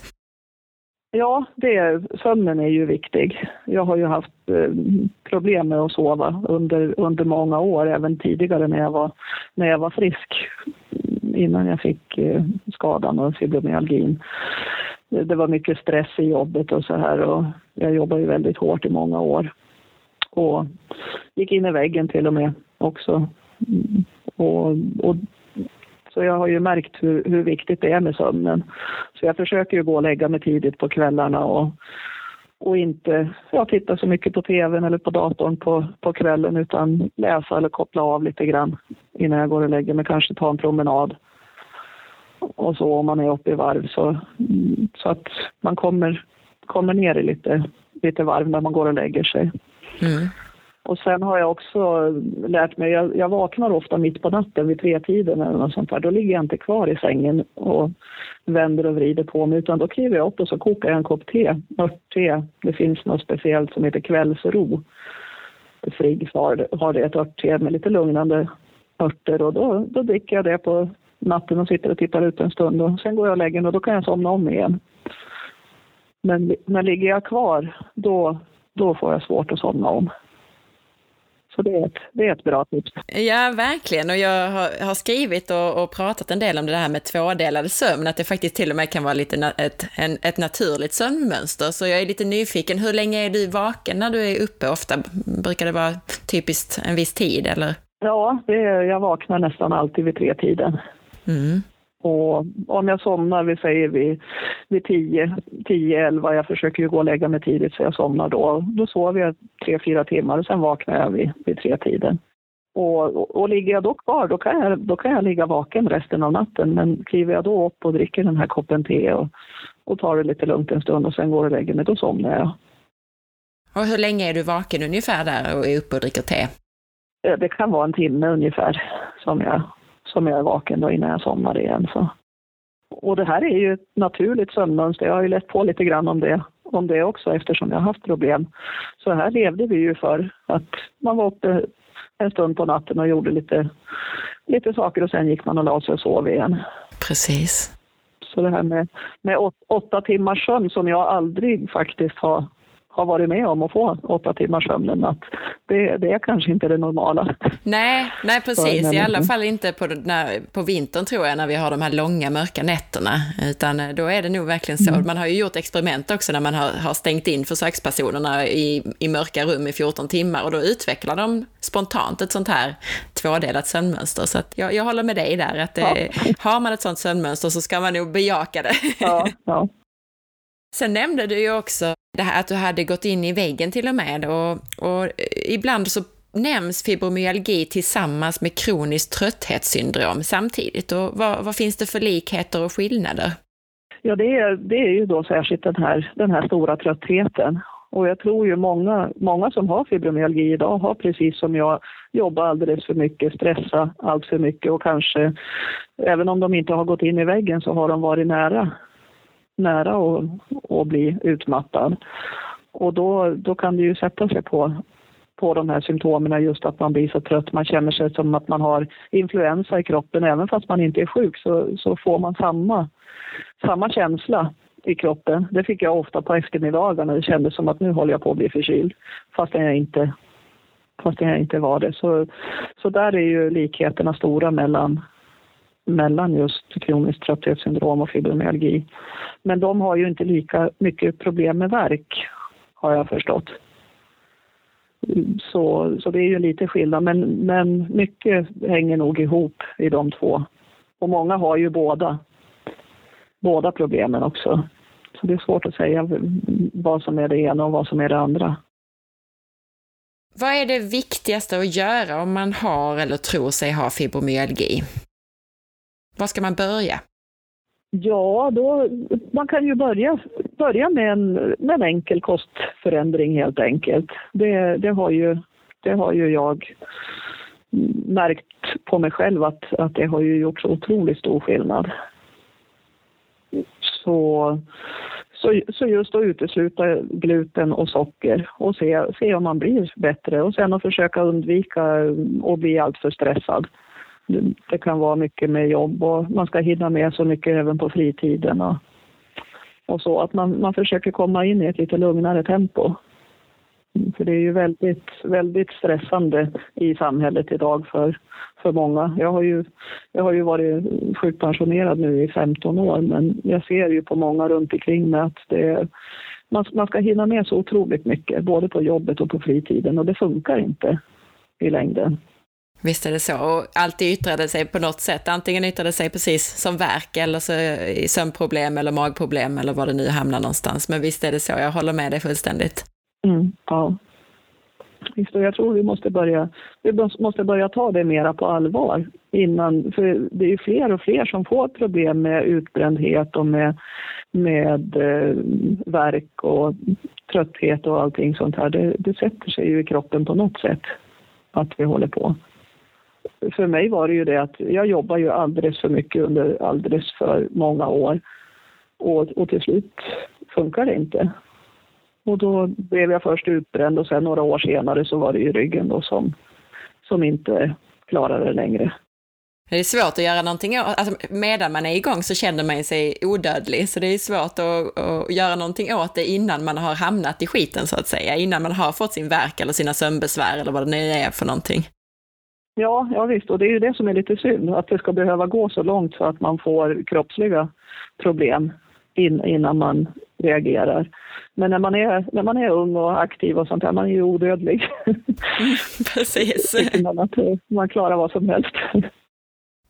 Speaker 2: Ja, det, sömnen är ju viktig. Jag har ju haft eh, problem med att sova under, under många år, även tidigare när jag var, när jag var frisk, innan jag fick eh, skadan och fibromyalgin. Det var mycket stress i jobbet och så här och jag jobbade ju väldigt hårt i många år. Och gick in i väggen till och med också. Mm. Och, och så jag har ju märkt hur, hur viktigt det är med sömnen. Så jag försöker ju gå och lägga mig tidigt på kvällarna och, och inte ja, titta så mycket på tvn eller på datorn på, på kvällen utan läsa eller koppla av lite grann innan jag går och lägger mig. Kanske ta en promenad och så om man är uppe i varv så, så att man kommer, kommer ner i lite, lite varv när man går och lägger sig. Mm. Och sen har jag också lärt mig, jag, jag vaknar ofta mitt på natten vid tretiden eller något sånt där. Då ligger jag inte kvar i sängen och vänder och vrider på mig utan då kliver jag upp och så kokar jag en kopp te, örtte. Det finns något speciellt som heter kvällsro. Friggs har, har det ett örtte med lite lugnande örter och då, då dricker jag det på natten och sitter och tittar ut en stund och sen går jag och lägger mig och då kan jag somna om igen. Men när ligger jag kvar, då, då får jag svårt att somna om. Så det är, ett, det är ett bra tips.
Speaker 1: Ja, verkligen. Och jag har, har skrivit och, och, pratat en del om det här med tvådelade sömn, att det faktiskt till och med kan vara lite na, ett, en, ett naturligt sömnmönster. Så jag är lite nyfiken, hur länge är du vaken när du är uppe ofta? Brukar det vara typiskt en viss tid, eller?
Speaker 2: Ja, det jag vaknar nästan alltid vid tre tiden. Mm. Och om jag somnar, vi säger vid, vid 10, 10, 11, jag försöker ju gå och lägga mig tidigt så jag somnar då. Då sover jag tre, fyra timmar och sen vaknar jag vid, vid tre tiden. Och, och, och, ligger jag då kvar, då kan, jag, då kan jag ligga vaken resten av natten. Men kliver jag då upp och dricker den här koppen te och, och tar det lite lugnt en stund och sen går och lägger mig, då somnar jag.
Speaker 1: Och hur länge är du vaken ungefär där och är uppe och dricker te?
Speaker 2: Det kan vara en timme ungefär som jag som jag är vaken då innan jag somnar igen. Så. Och det här är ju ett naturligt sömnmönster. Jag har ju lätt på lite grann om det, om det också eftersom jag har haft problem. Så här levde vi ju för att man var uppe en stund på natten och gjorde lite, lite saker och sen gick man och la sig och sov igen.
Speaker 1: Precis.
Speaker 2: Så det här med, med åt, åtta timmars sömn som jag aldrig faktiskt har har varit med om att få åtta timmars sömn, att det, det är kanske inte det normala.
Speaker 1: Nej, nej precis. I alla fall inte på, när, på vintern tror jag, när vi har de här långa mörka nätterna. Utan eh, då är det nog verkligen så. Mm. Man har ju gjort experiment också när man har, har stängt in försökspersonerna i, i mörka rum i 14 timmar och då utvecklar de spontant ett sånt här tvådelat sömnmönster. Så jag, jag håller med dig där, att det, ja. har man ett sånt sömnmönster så ska man nog bejaka det.
Speaker 2: Ja, ja.
Speaker 1: Sen nämnde du ju också det här att du hade gått in i väggen till och med och, och ibland så nämns fibromyalgi tillsammans med kroniskt trötthetssyndrom samtidigt. Och vad, vad, finns det för likheter och skillnader?
Speaker 2: Ja, det är, det är ju då särskilt den här, den här stora tröttheten. Och jag tror ju många, många som har fibromyalgi idag har precis som jag jobbat alldeles för mycket, stressa allt för mycket och kanske, även om de inte har gått in i väggen så har de varit nära nära att, bli utmattad. Och då, då kan det ju sätta sig på, på de här symptomen, just att man blir så trött, man känner sig som att man har influensa i kroppen. Även fast man inte är sjuk så, så får man samma, samma känsla i kroppen. Det fick jag ofta på eftermiddagarna. Det kändes som att nu håller jag på att bli förkyld fastän jag inte, fastän jag inte var det. Så, så där är ju likheterna stora mellan mellan just kroniskt trötthetssyndrom och fibromyalgi. Men de har ju inte lika mycket problem med värk, har jag förstått. Så, så det är ju lite skillnad, men, men mycket hänger nog ihop i de två. Och många har ju båda, båda problemen också. Så det är svårt att säga vad som är det ena och vad som är det andra.
Speaker 1: Vad är det viktigaste att göra om man har eller tror sig ha fibromyalgi? Var ska man börja?
Speaker 2: Ja, då, man kan ju börja, börja med, en, med en enkel kostförändring helt enkelt. Det, det, har ju, det har ju jag märkt på mig själv att, att det har ju gjort så otroligt stor skillnad. Så, så, så just att utesluta gluten och socker och se, se om man blir bättre och sen att försöka undvika att bli alltför stressad det kan vara mycket med jobb och man ska hinna med så mycket även på fritiden och, och så. Att man, man försöker komma in i ett lite lugnare tempo. Mm, för det är ju väldigt, väldigt stressande i samhället idag för, för många. Jag har, ju, jag har ju varit sjukpensionerad nu i 15 år men jag ser ju på många runt omkring mig att det, man, man ska hinna med så otroligt mycket, både på jobbet och på fritiden och det funkar inte i längden.
Speaker 1: Visst är det så. Och alltid yttrade sig på något sätt. Antingen yttrade sig precis som verk eller så i sömnproblem eller magproblem eller var det nu hamnar någonstans. Men visst är det så. Jag håller med dig fullständigt.
Speaker 2: Mm, ja. Visst, och jag tror vi måste börja, vi måste börja ta det mera på allvar innan, för det är ju fler och fler som får problem med utbrändhet och med, med eh, verk och trötthet och allting sånt här. Det, det sätter sig ju i kroppen på något sätt att vi håller på för mig var det ju det att jag jobbar ju alldeles för mycket under alldeles för många år. Och, och till slut funkar det inte. Och då blev jag först utbränd och sen några år senare så var det ju ryggen då som, som inte klarade det längre.
Speaker 1: Det är svårt att göra någonting åt, alltså medan man är igång så känner man sig odödlig, så det är svårt att, att, göra någonting åt det innan man har hamnat i skiten så att säga, innan man har fått sin verk eller sina sömnbesvär eller vad det nu är för någonting.
Speaker 2: Ja, ja visst, och det är ju det som är lite synd, att det ska behöva gå så långt så att man får kroppsliga problem in, innan man reagerar. Men när man, är, när man är ung och aktiv och sånt där, man är ju odödlig.
Speaker 1: Precis.
Speaker 2: man, att man klarar vad som helst.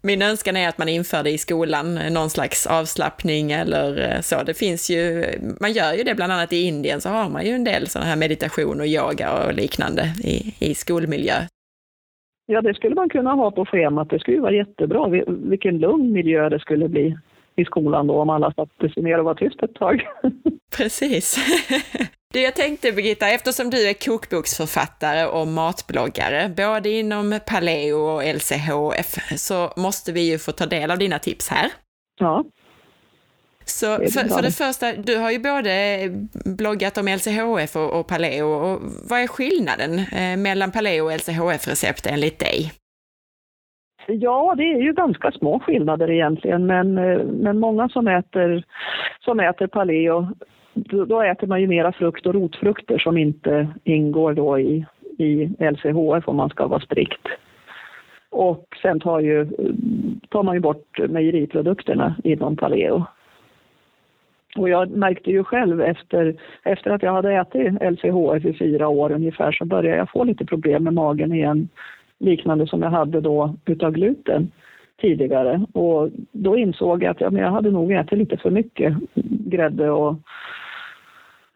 Speaker 1: Min önskan är att man inför det i skolan, någon slags avslappning eller eh, så. Det finns ju, man gör ju det bland annat i Indien så har man ju en del sådana här meditation och yoga och liknande i, i skolmiljö.
Speaker 2: Ja, det skulle man kunna ha på schemat. Det skulle vara jättebra. Vilken lugn miljö det skulle bli i skolan då om alla satte sig ner och var tyst ett tag.
Speaker 1: Precis. Det jag tänkte Birgitta, eftersom du är kokboksförfattare och matbloggare, både inom Paleo och LCHF, så måste vi ju få ta del av dina tips här.
Speaker 2: Ja.
Speaker 1: Så för, för, det första, du har ju både bloggat om LCHF och, och Paleo. Och vad är skillnaden eh, mellan Paleo och LCHF-recept enligt dig?
Speaker 2: Ja, det är ju ganska små skillnader egentligen, men, eh, men många som äter, som äter paleo då, då äter man ju mera frukt och rotfrukter som inte ingår då i, i LCHF om man ska vara strikt. Och sen tar, ju, tar man ju bort mejeriprodukterna inom paleo. Och jag märkte ju själv efter, efter att jag hade ätit LCHF i fyra år ungefär så började jag få lite problem med magen igen. Liknande som jag hade då utav gluten tidigare. Och då insåg jag att ja, men jag hade nog ätit lite för mycket grädde och,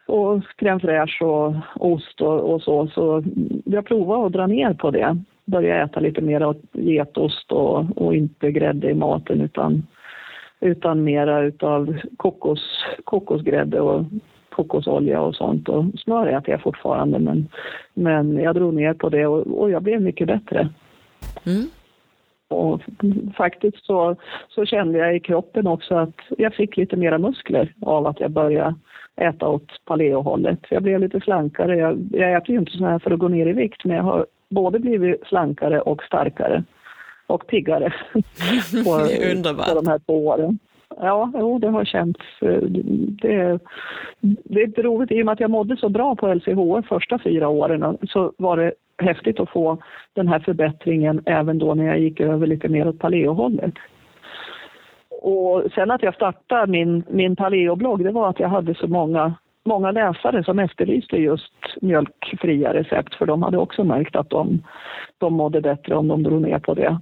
Speaker 2: och crème fraîche och ost och, och, så. Så jag provade att dra ner på det. Börja äta lite mer getost och, och inte grädde i maten utan utan mera utav kokos, kokosgrädde och kokosolja och sånt. Och smör äter jag fortfarande men, men jag drog ner på det och, och jag blev mycket bättre. Mm. Och faktiskt så, så kände jag i kroppen också att jag fick lite mera muskler av att jag började äta åt paleohållet. Jag blev lite slankare. Jag, jag äter ju inte så här för att gå ner i vikt men jag har både blivit slankare och starkare och piggare på, på de här två åren. Ja, jo, det har känts. Eh, det, det är roligt i och med att jag mådde så bra på LCH första fyra åren så var det häftigt att få den här förbättringen även då när jag gick över lite mer åt paleohållet. Och sen att jag startade min, min paleoblogg, det var att jag hade så många, många läsare som efterlyste just mjölkfria recept för de hade också märkt att de, de mådde bättre om de drog ner på det.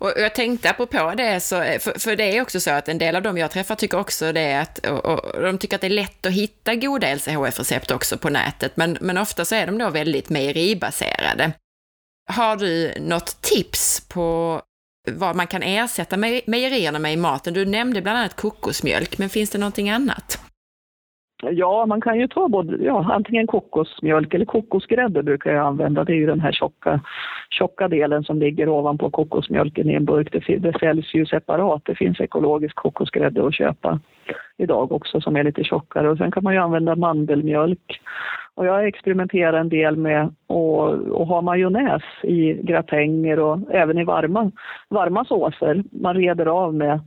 Speaker 1: Och jag tänkte apropå det, så, eh, för, för, det är också så att en del av dem jag träffar tycker också det att, och, och de tycker att det är lätt att hitta goda LCHF-recept också på nätet, men, men ofta så är de då väldigt mejeribaserade. Har du något tips på vad man kan ersätta mejerierna med i maten? Du nämnde bland annat kokosmjölk, men finns det någonting annat?
Speaker 2: Ja, man kan ju ta både, ja, antingen kokosmjölk eller kokosgrädde brukar jag använda. Det är ju den här tjocka, tjocka delen som ligger ovanpå kokosmjölken i en burk. Det, det säljs ju separat. Det finns ekologisk kokosgrädde att köpa idag också som är lite tjockare. Och sen kan man ju använda mandelmjölk. Och jag experimenterar en del med att, att ha majonnäs i gratänger och även i varma, varma såser. Man reder av med,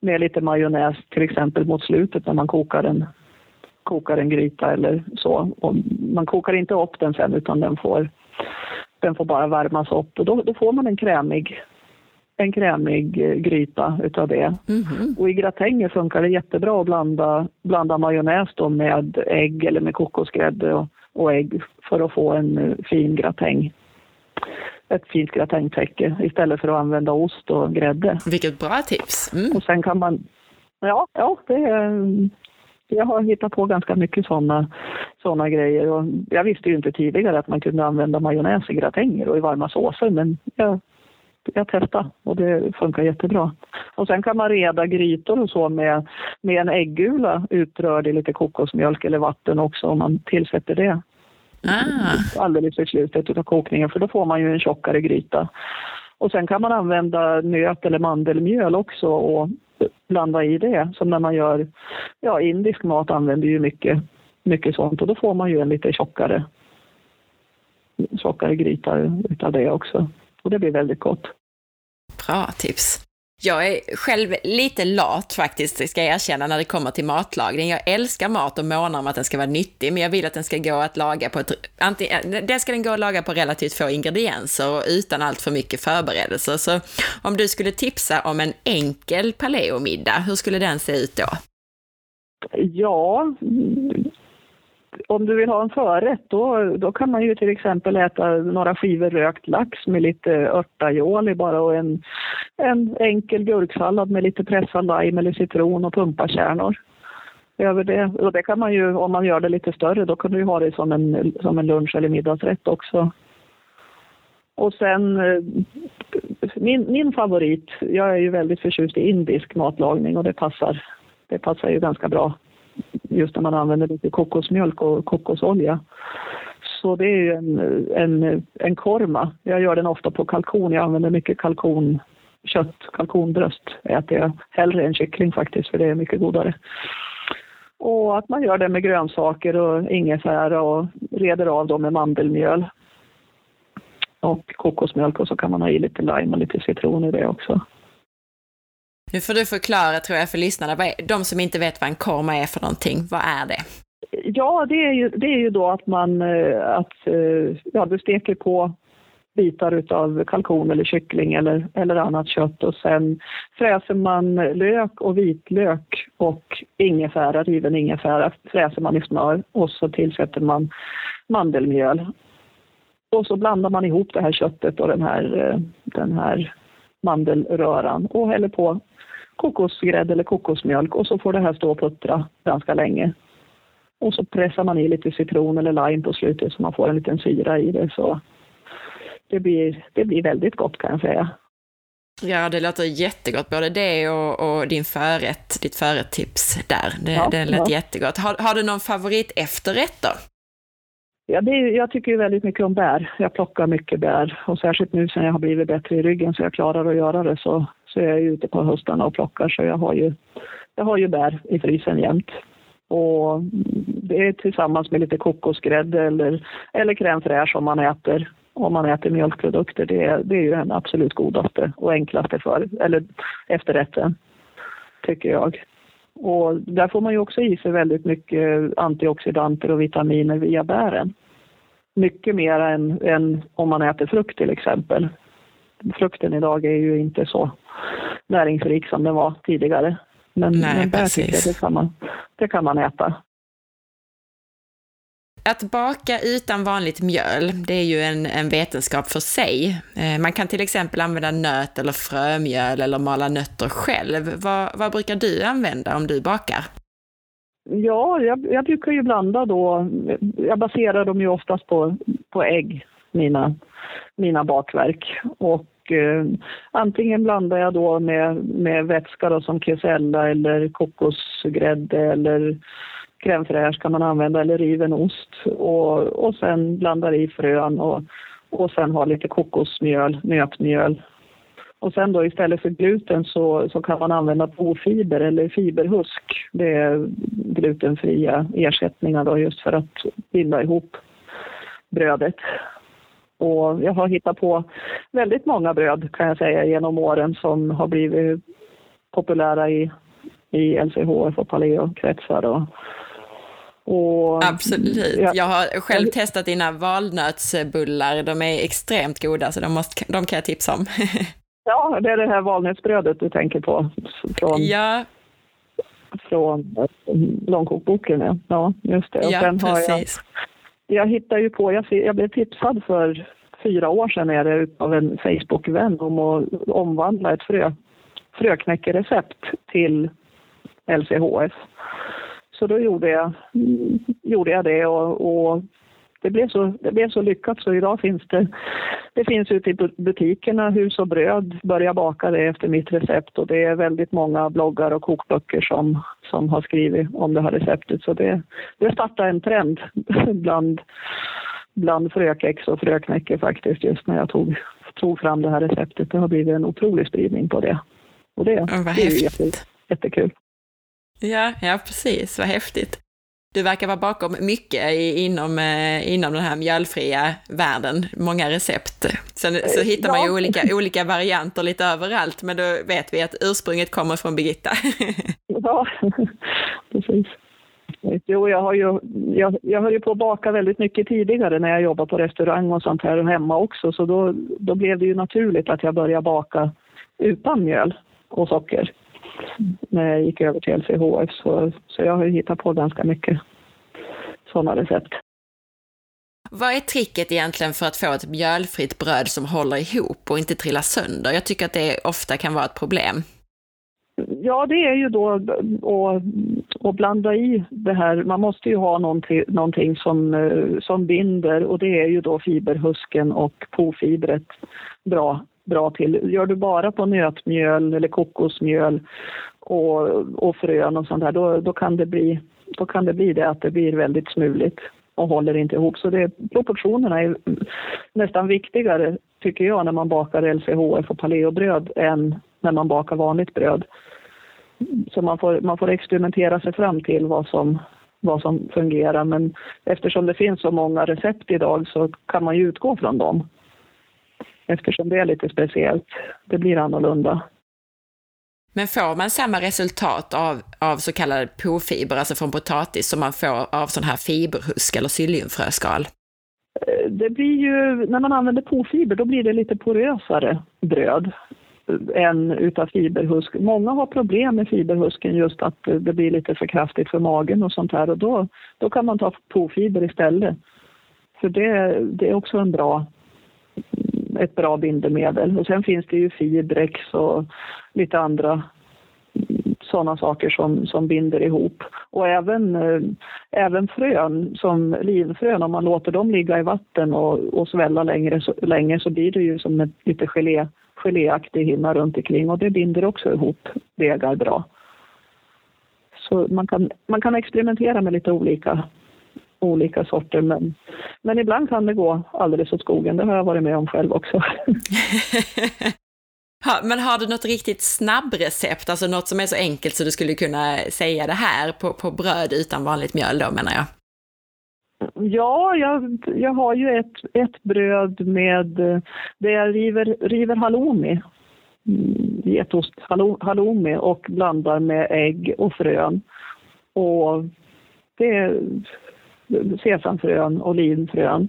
Speaker 2: med lite majonnäs till exempel mot slutet när man kokar en kokar en gryta eller så. Och man kokar inte upp den sen utan den får, den får bara värmas upp och då, då får man en krämig en krämig eh, gryta utav det. Mm. Och i gratänger funkar det jättebra att blanda, blanda majonnäs då med ägg eller med kokosgrädde och, och ägg för att få en eh, fin gratäng. Ett fint gratängtäcke istället för att använda ost och grädde.
Speaker 1: Vilket bra tips!
Speaker 2: Mm. Och sen kan man Ja, ja det är jag har hittat på ganska mycket sådana såna grejer. Och jag visste ju inte tidigare att man kunde använda majonnäs i gratänger och i varma såser men jag, jag testade och det funkar jättebra. Och sen kan man reda grytor och så med, med en äggula utrörd i lite kokosmjölk eller vatten också om man tillsätter det. Ah. Alldeles i slutet av kokningen för då får man ju en tjockare gryta. Och sen kan man använda nöt eller mandelmjöl också och blanda i det. Som när man gör, ja indisk mat använder ju mycket, mycket sånt och då får man ju en lite tjockare, tjockare gryta utav det också. Och det blir väldigt gott.
Speaker 1: Bra tips. Jag är själv lite lat faktiskt, ska jag erkänna, när det kommer till matlagning. Jag älskar mat och månar om att den ska vara nyttig, men jag vill att den ska gå att laga på ett... Antingen, eh, det ska den gå att laga på relativt få ingredienser och utan allt för mycket förberedelser. Så om du skulle tipsa om en enkel paleomiddag, hur skulle den se ut då?
Speaker 2: Ja, om du vill ha en förrätt då, då kan man ju till exempel äta några skivor rökt lax med lite örtajoli bara och en, en enkel gurksallad med lite pressad lime eller citron och pumpakärnor. Över det. Och det kan man ju, om man gör det lite större, då kan du ju ha det som en, som en lunch eller middagsrätt också. Och sen eh, min, min favorit, jag är ju väldigt förtjust i indisk matlagning och det passar, det passar ju ganska bra just när man använder lite kokosmjölk och kokosolja. Så det är ju en, en, en korma. Jag gör den ofta på kalkon. Jag använder mycket kalkonkött, kalkonbröst äter jag hellre än kyckling faktiskt för det är mycket godare. Och att man gör det med grönsaker och ingefära och reder av dem med mandelmjöl och kokosmjölk och så kan man ha i lite lime och lite citron i det också.
Speaker 1: Nu får du förklara, tror jag, för lyssnarna, de som inte vet vad en korma är för någonting, vad är det?
Speaker 2: Ja, det är ju, det är ju då att man eh, att, eh, ja, du steker på bitar utav kalkon eller kyckling eller, eller annat kött och sen fräser man lök och vitlök och ingefära, riven ingefära fräser man i smör och så tillsätter man mandelmjöl. Och så blandar man ihop det här köttet och den här, eh, den här mandelröran och häller på kokosgrädde eller kokosmjölk och så får det här stå och puttra ganska länge. Och så pressar man i lite citron eller lime på slutet så man får en liten syra i det. Så det blir, det blir väldigt gott kan jag säga.
Speaker 1: Ja, det låter jättegott, både det och, och din förrätt, ditt förrätt-tips där. Det,
Speaker 2: Ja,
Speaker 1: det lät
Speaker 2: ja.
Speaker 1: jättegott. Har, har du någon favorit efterrätt då?
Speaker 2: Ja, det jag tycker ju väldigt mycket om bär. Jag plockar mycket bär och särskilt nu sen jag har blivit bättre i ryggen så jag klarar att göra det så, så jag är ute på höstarna och plockar så jag har ju, jag har ju bär i frysen jämt. Och det är tillsammans med lite kokosgrädde eller, eller crème fraîche om man äter om man äter mjölkprodukter. Det är, det är ju den absolut godaste och enklaste för, eller efterrätten, tycker jag. Och där får man ju också i sig väldigt mycket antioxidanter och vitaminer via bären. Mycket mer än, än om man äter frukt till exempel. Frukten idag är ju inte så näringsrik som den var tidigare. Men,
Speaker 1: Nej,
Speaker 2: men bär tycker jag det kan, man, det kan man äta.
Speaker 1: Att baka utan vanligt mjöl, det är ju en, en vetenskap för sig. Eh, man kan till exempel använda nöt eller frömjöl eller mala nötter själv. Vad, vad brukar du använda om du bakar?
Speaker 2: Ja, jag, jag brukar ju blanda då. Jag baserar dem ju oftast på, på ägg, mina, mina bakverk. Och eh, antingen blandar jag då med, med vätska då, som kesella eller kokosgrädde eller crème fraîche kan man använda eller riven ost. Och, och sen blandar i frön och, och sen ha lite kokosmjöl, nötmjöl. Och sen då istället för gluten så, så kan man använda bofiber eller fiberhusk. Det är glutenfria ersättningar då just för att binda ihop brödet. Och jag har hittat på väldigt många bröd kan jag säga genom åren som har blivit populära i, i LCHF och Paleo-kretsar. Och, och,
Speaker 1: Absolut.
Speaker 2: Ja,
Speaker 1: Jag har själv testat dina valnötsbullar. De är extremt goda, så de, måste, de kan jag tipsa om.
Speaker 2: ja, det är det här valnötsbrödet du tänker på från,
Speaker 1: ja,
Speaker 2: från långkokboken. Ja. ja, just det. Och
Speaker 1: ja
Speaker 2: sen har jag
Speaker 1: precis
Speaker 2: jag hittar ju på, jag, jag blev tipsad för fyra år sedan är det, av en Facebook-vän om att omvandla ett frö, fröknäckerecept till LCHF. Så då gjorde jag, mm, gjorde jag det och, och det, blev så, det blev så lyckat så idag finns det, det finns ute i bu- butikerna hus och bröd, börja baka det efter mitt recept och det är väldigt många bloggar och kokböcker som, som har skrivit om det här receptet så det, det startade en trend bland, bland frökex och fröknäcke faktiskt just när jag tog, tog fram det här receptet. Det har blivit en otrolig spridning på det. Och det,
Speaker 1: vad
Speaker 2: det är ju jätte, jättekul.
Speaker 1: Ja, ja, precis. Vad häftigt. Du verkar vara bakom mycket inom, eh, inom den här mjölfria världen, många recept. Sen så hittar man ju
Speaker 2: Ja.
Speaker 1: olika, olika varianter lite överallt, men då vet vi att ursprunget kommer från Birgitta.
Speaker 2: Ja, precis. Jo, jag har ju, jag, jag höll ju på att baka väldigt mycket tidigare när jag jobbade på restaurang och sånt här och hemma också. Så då, då blev det ju naturligt att jag började baka utan mjöl och socker när jag gick över till LCHF. Så, så jag har ju hittat på ganska mycket sådana recept.
Speaker 1: Vad är tricket egentligen för att få ett mjölfritt bröd som håller ihop och inte trillar sönder? Jag tycker att det ofta kan vara ett problem.
Speaker 2: Ja, det är ju då att, att blanda i det här. Man måste ju ha någonting, någonting som, eh, som binder och det är ju då fiberhusken och pofibret bra, bra till. Gör du bara på nötmjöl eller kokosmjöl och, och frön och sånt där, då, då, kan det bli, då kan det bli det att det blir väldigt smuligt och håller inte ihop. Så det, proportionerna är nästan viktigare, tycker jag, när man bakar LCHF och paleobröd än när man bakar vanligt bröd. Så man får, man får experimentera sig fram till vad som, vad som fungerar. Men eftersom det finns så många recept idag så kan man ju utgå från dem. Eftersom det är lite speciellt. Det blir annorlunda.
Speaker 1: Men får man samma resultat av, av så kallad pofiber, alltså från potatis, som man får av sån här fiberhusk eller psylliumfröskal?
Speaker 2: Eh, det blir ju, när man använder pofiber, då blir det lite porösare bröd än utav fiberhusk. Många har problem med fiberhusken just att det blir lite för kraftigt för magen och sånt här och då, då kan man ta pofiber istället. För det, det är också en bra, ett bra bindemedel. Och sen finns det ju Fibrex och lite andra mm, sådana saker som, som binder ihop. Och även, eh, även frön, som linfrön, om man låter dem ligga i vatten och, och svälla längre så, länge så blir det ju som en lite gelé, geléaktig hinna runt omkring och det binder också ihop degar bra. Så man kan, man kan experimentera med lite olika, olika sorter men, men ibland kan det gå alldeles åt skogen. Det har jag varit med om själv också.
Speaker 1: men har du något riktigt snabbrecept, alltså något som är så enkelt så du skulle kunna säga det här på, på bröd utan vanligt mjöl då menar jag?
Speaker 2: Ja, jag, jag har ju ett, ett bröd med, där jag river, river halloumi, mm, getost halloumi och blandar med ägg och frön. Och det sesamfrön, olivenfrön.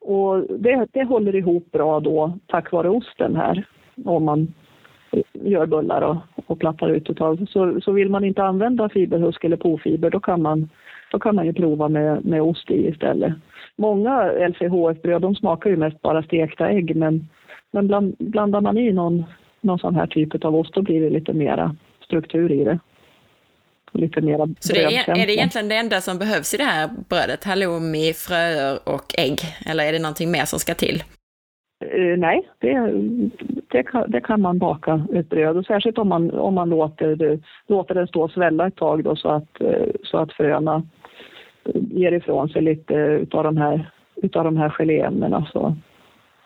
Speaker 2: Och det, det håller ihop bra då tack vare osten här om man gör bullar och, och plattar ut utav. Så, så vill man inte använda fiberhusk eller pofiber då kan man, då kan man ju prova med, med ost i istället. Många LCHF-bröd de smakar ju mest bara stekta ägg men, men bland, blandar man i någon, någon sån här typ av ost då blir det lite mera struktur i det. Lite mera
Speaker 1: Så det är, är det egentligen det enda som behövs i det här brödet? Halloumi, fröer och ägg? Eller är det någonting mer som ska till?
Speaker 2: Uh, nej, det, det, kan, det kan man baka ett bröd och särskilt om man, om man låter, det, låter den stå och svälla ett tag då så att, uh, så att fröna ger ifrån sig lite utav de här, utav de här geléämnena så,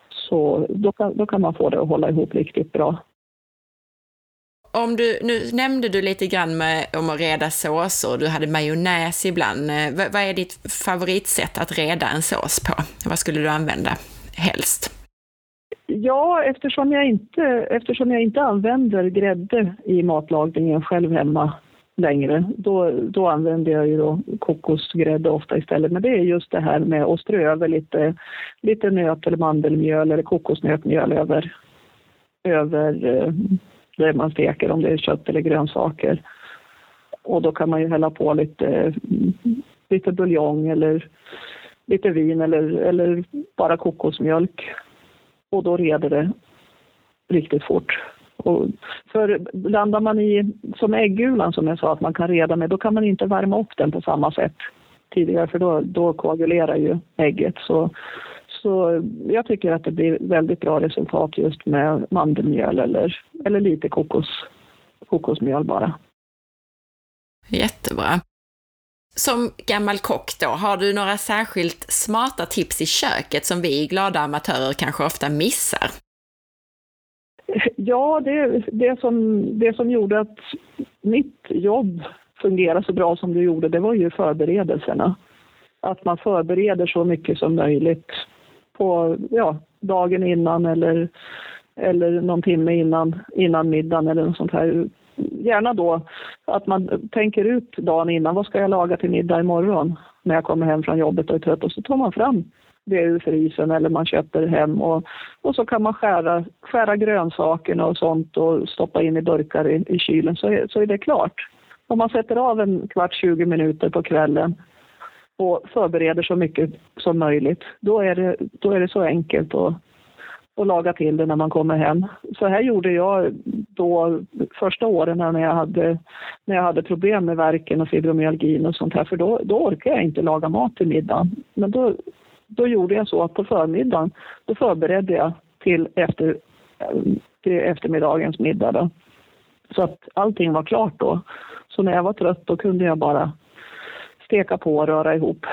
Speaker 2: så då, kan, då kan man få det att hålla ihop riktigt bra.
Speaker 1: Om du, nu nämnde du lite grann med, om att reda såser, du hade majonnäs ibland. Eh, v vad är ditt favoritsätt att reda en sås på? Vad skulle du använda helst?
Speaker 2: Ja, eftersom jag, inte, eftersom jag inte använder grädde i matlagningen själv hemma längre, då, då använder jag ju då kokosgrädde ofta istället. Men det är just det här med att strö över lite, lite nöt eller mandelmjöl eller kokosnötmjöl över, över eh, det man steker, om det är kött eller grönsaker. Och då kan man ju hälla på lite, mm, lite buljong eller lite vin eller, eller bara kokosmjölk och då reder det riktigt fort. Och för blandar man i, som äggulan som jag sa att man kan reda med, då kan man inte värma upp den på samma sätt tidigare för då, då koagulerar ju ägget. Så, så jag tycker att det blir väldigt bra resultat just med mandelmjöl eller, eller lite kokos, kokosmjöl bara.
Speaker 1: Jättebra. Som gammal kock då, har du några särskilt smarta tips i köket som vi glada amatörer kanske ofta missar?
Speaker 2: Ja, det, det, som, det som gjorde att mitt jobb fungerade så bra som det gjorde, det var ju förberedelserna. Att man förbereder så mycket som möjligt på ja, dagen innan eller, eller någon timme innan, innan middagen eller något sånt här. Gärna då att man tänker ut dagen innan, vad ska jag laga till middag imorgon när jag kommer hem från jobbet och är trött? Och så tar man fram det ur frysen eller man köper hem. Och, och så kan man skära, skära grönsakerna och sånt och stoppa in i burkar i, i kylen så är, så är det klart. Om man sätter av en kvart, 20 minuter på kvällen och förbereder så mycket som möjligt, då är det, då är det så enkelt att, att laga till det när man kommer hem. Så här gjorde jag då första åren när jag hade, när jag hade problem med verken och fibromyalgin och sånt här, för då, då orkade jag inte laga mat till middagen. Men då, då gjorde jag så att på förmiddagen, då förberedde jag till, efter, till eftermiddagens middag. Då. Så att allting var klart då. Så när jag var trött då kunde jag bara steka på och röra ihop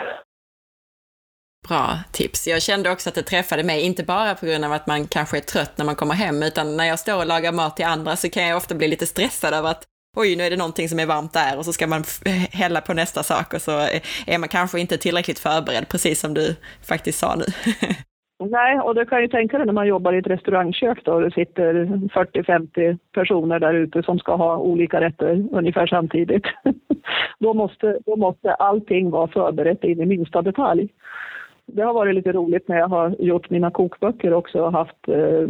Speaker 1: bra tips. Jag kände också att det träffade mig, inte bara på grund av att man kanske är trött när man kommer hem, utan när jag står och lagar mat till andra så kan jag ofta bli lite stressad av att oj, nu är det någonting som är varmt där och så ska man hälla på nästa sak och så är man kanske inte tillräckligt förberedd, precis som du faktiskt sa nu.
Speaker 2: Nej, och du kan ju tänka dig när man jobbar i ett restaurangkök då, och det sitter 40-50 personer där ute som ska ha olika rätter ungefär samtidigt. då, måste, då måste allting vara förberett in i minsta detalj. Det har varit lite roligt när jag har gjort mina kokböcker också och haft eh,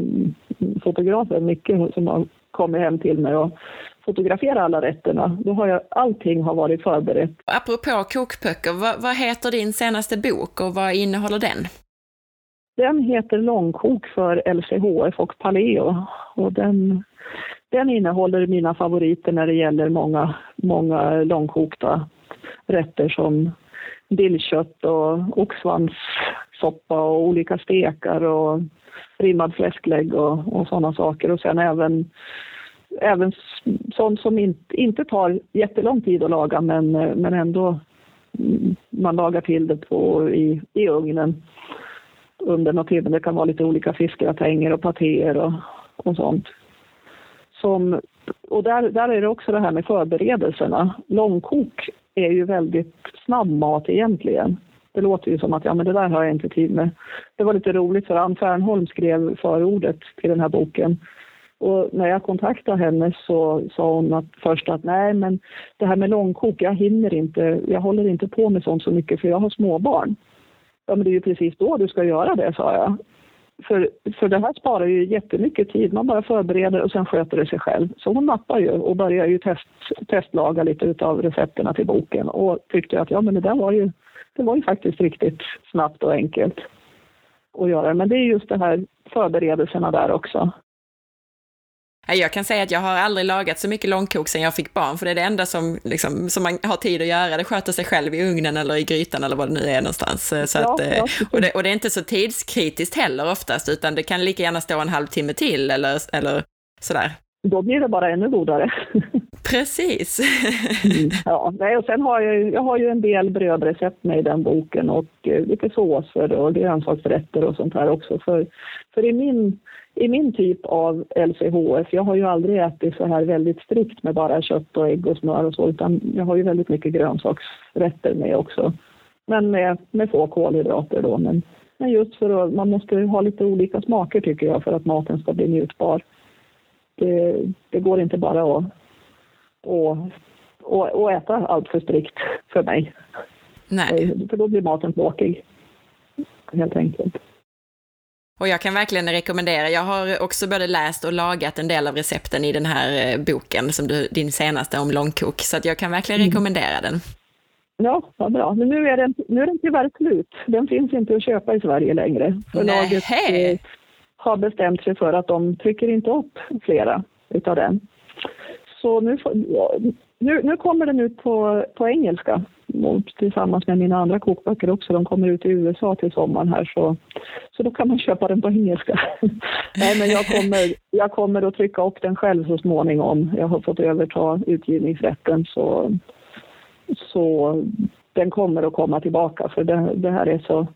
Speaker 2: fotografer, Micke, som har kommit hem till mig och fotograferat alla rätterna. Då har jag, allting har varit förberett.
Speaker 1: Apropå kokböcker, vad, vad heter din senaste bok och vad innehåller den?
Speaker 2: Den heter Långkok för LCHF och Paleo och den, den innehåller mina favoriter när det gäller många, många långkokta rätter som dillkött och oxsvanssoppa och olika stekar och rimmad fläsklägg och, och sådana saker. Och sen även, även sånt som inte, inte tar jättelång tid att laga men, men ändå mm, man lagar till det på, i, i ugnen under någon timme. Det kan vara lite olika fiskgratänger och patéer och, och sånt. Som, och där, där är det också det här med förberedelserna. Långkok är ju väldigt snabb mat egentligen. Det låter ju som att ja, men det där har jag inte tid med. Det var lite roligt för Ann Fernholm skrev förordet till den här boken. Och när jag kontaktade henne så sa hon att först att nej, men det här med långkok, jag hinner inte, jag håller inte på med sånt så mycket för jag har småbarn. Ja, men det är ju precis då du ska göra det, sa jag. För, för det här sparar ju jättemycket tid. Man bara förbereder och sen sköter det sig själv. Så hon nappar ju och börjar ju test, testlaga lite av recepterna till boken och tyckte att ja, men det där var ju, det var ju faktiskt riktigt snabbt och enkelt att göra. Men det är just det här förberedelserna där också.
Speaker 1: Jag kan säga att jag har aldrig lagat så mycket långkok sedan jag fick barn, för det är det enda som, liksom, som man har tid att göra. Det sköter sig själv i ugnen eller i grytan eller vad det nu är någonstans. Så att. Eh, och, det, och, det, är inte så tidskritiskt heller oftast, utan det kan lika gärna stå en halvtimme till eller, eller sådär.
Speaker 2: Då blir det bara ännu godare.
Speaker 1: Precis.
Speaker 2: mm, ja, och sen har jag, jag har ju en del brödrecept med i den boken och eh, lite såser och grönsaksrätter och sånt här också. För, för i min i min typ av LCHF, jag har ju aldrig ätit så här väldigt strikt med bara kött och ägg och smör och så, utan jag har ju väldigt mycket grönsaksrätter med också. Men med, med få kolhydrater då. Men, men just för att man måste ha lite olika smaker tycker jag för att maten ska bli njutbar. Det, det går inte bara att, att, att, att äta allt för strikt för mig.
Speaker 1: Nej.
Speaker 2: För då blir maten tråkig, helt enkelt.
Speaker 1: Och jag kan verkligen rekommendera, jag har också både läst och lagat en del av recepten i den här eh, boken, som du, din senaste om långkok, så att jag kan verkligen mm. rekommendera den.
Speaker 2: Ja, vad bra. Men nu är, den, nu är den tyvärr slut. Den finns inte att köpa i Sverige längre. Förlaget eh, har bestämt sig för att de trycker inte upp flera utav den. Så nu, nu, nu kommer den ut på, på engelska tillsammans med mina andra kokböcker också. De kommer ut i USA till sommaren här så, så då kan man köpa den på engelska. Nej men jag kommer, jag kommer att trycka upp den själv så småningom. Jag har fått överta utgivningsrätten så, så den kommer att komma tillbaka för det, det här är så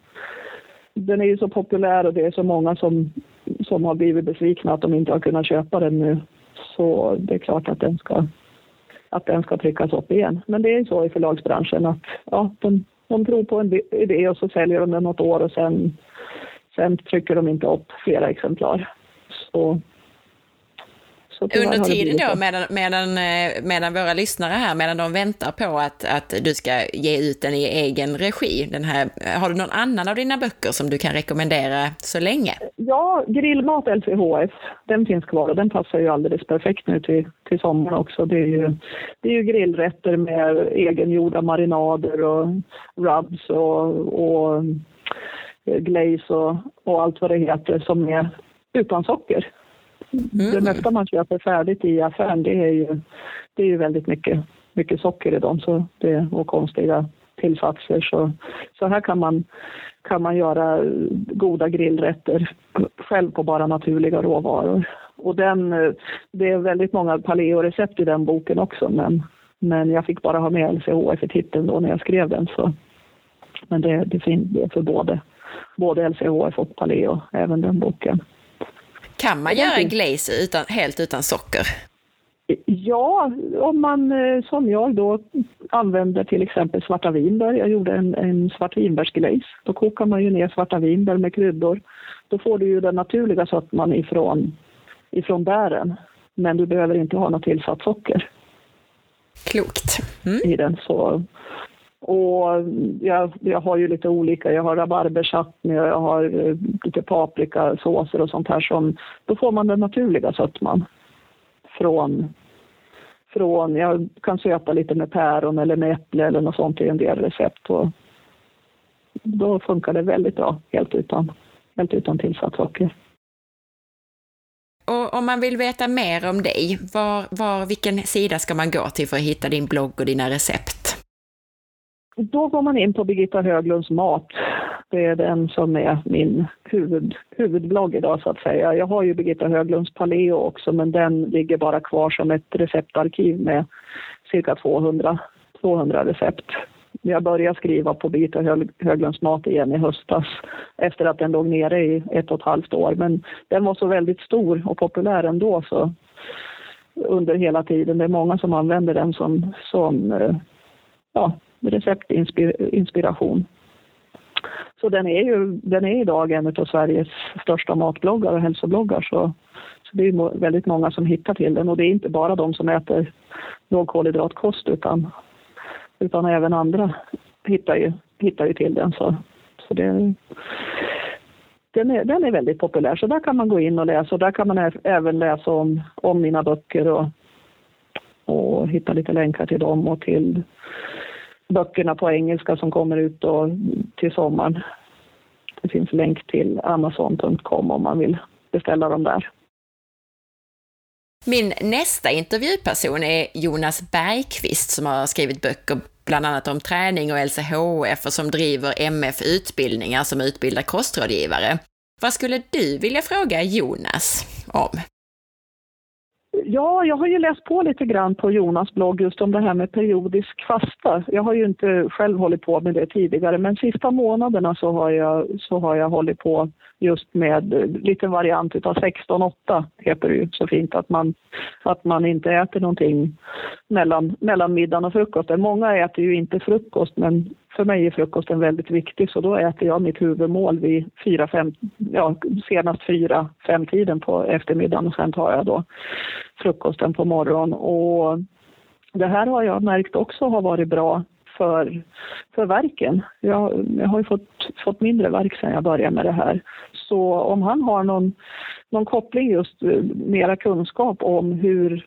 Speaker 2: den är ju så populär och det är så många som, som har blivit besvikna att de inte har kunnat köpa den nu. Så det är klart att den ska att den ska tryckas upp igen. Men det är så i förlagsbranschen att ja, de, de tror på en idé och så säljer de den något år och sen, sen trycker de inte upp flera exemplar. Så
Speaker 1: under tiden då, medan, medan, eh, medan våra lyssnare här, medan de väntar på att, att du ska ge ut den i egen regi, den här, har du någon annan av dina böcker som du kan rekommendera så länge?
Speaker 2: Ja, Grillmat LCHF, den finns kvar och den passar ju alldeles perfekt nu till, till sommaren också. Det är, ju, det är ju grillrätter med egengjorda marinader och rubs och, och glaze och, och allt vad det heter som är utan socker. Mm. Det mesta man köper färdigt i affären det är ju, det är ju väldigt mycket, mycket socker i dem så det, och konstiga tillsatser. Så, så här kan man, kan man göra goda grillrätter själv på bara naturliga råvaror. Och den, det är väldigt många paleo-recept i den boken också men, men jag fick bara ha med LCHF i titeln då när jag skrev den. Så. Men det, det finns det för både, både LCHF och paleo, även den boken.
Speaker 1: Kan man göra glaze utan, helt utan socker?
Speaker 2: Ja, om man eh, som jag då använder till exempel svarta vinbär. Jag gjorde en, en svartvinbärsglaze. Då kokar man ju ner svarta vinbär med kryddor. Då får du ju den naturliga sötman ifrån, ifrån bären. Men du behöver inte ha något tillsatt socker.
Speaker 1: Klokt.
Speaker 2: Mm. I den. Så, och jag, jag har ju lite olika, jag har rabarberchutney och jag har eh, lite paprikasåser och sånt här som, då får man den naturliga sötman från, från, jag kan söta lite med päron eller med äpple eller något sånt i en del recept. Och då funkar det väldigt bra, helt utan, helt utan tillsatt socker.
Speaker 1: Och om man vill veta mer om dig, var, var, vilken sida ska man gå till för att hitta din blogg och dina recept?
Speaker 2: Då går man in på Birgitta Höglunds mat. Det är den som är min huvud, huvudblogg idag så att säga. Jag har ju Birgitta Höglunds Paleo också men den ligger bara kvar som ett receptarkiv med cirka 200, 200 recept. Jag började skriva på Birgitta Höglunds mat igen i höstas efter att den låg nere i ett och ett halvt år. Men den var så väldigt stor och populär ändå så under hela tiden. Det är många som använder den som, som eh, ja, receptinspiration. Så den är ju den är idag en av Sveriges största matbloggar och hälsobloggar. Så, så det är väldigt många som hittar till den och det är inte bara de som äter lågkolhydratkost utan, utan även andra hittar ju, hittar ju till den. Så, så det, den, är, den är väldigt populär så där kan man gå in och läsa och där kan man även läsa om, om mina böcker och, och hitta lite länkar till dem och till böckerna på engelska som kommer ut då till sommaren. Det finns länk till amazon.com om man vill beställa dem där.
Speaker 1: Min nästa intervjuperson är Jonas Bergqvist som har skrivit böcker bland annat om träning och LCHF och som driver MF Utbildningar som utbildar kostrådgivare. Vad skulle du vilja fråga Jonas om?
Speaker 2: Ja, jag har ju läst på lite grann på Jonas blogg just om det här med periodisk fasta. Jag har ju inte själv hållit på med det tidigare men sista månaderna så har jag, så har jag hållit på just med lite variant utav 16-8 heter det ju så fint att man, att man inte äter någonting mellan, mellan middagen och frukosten. Många äter ju inte frukost men för mig är frukosten väldigt viktig så då äter jag mitt huvudmål vid fyra, fem, ja, senast fyra, fem tiden på eftermiddagen och sen tar jag då frukosten på morgonen. Och det här har jag märkt också har varit bra för, för verken. Jag, jag har ju fått, fått mindre verk sedan jag började med det här. Så om han har någon, någon koppling just, eh, mera kunskap om hur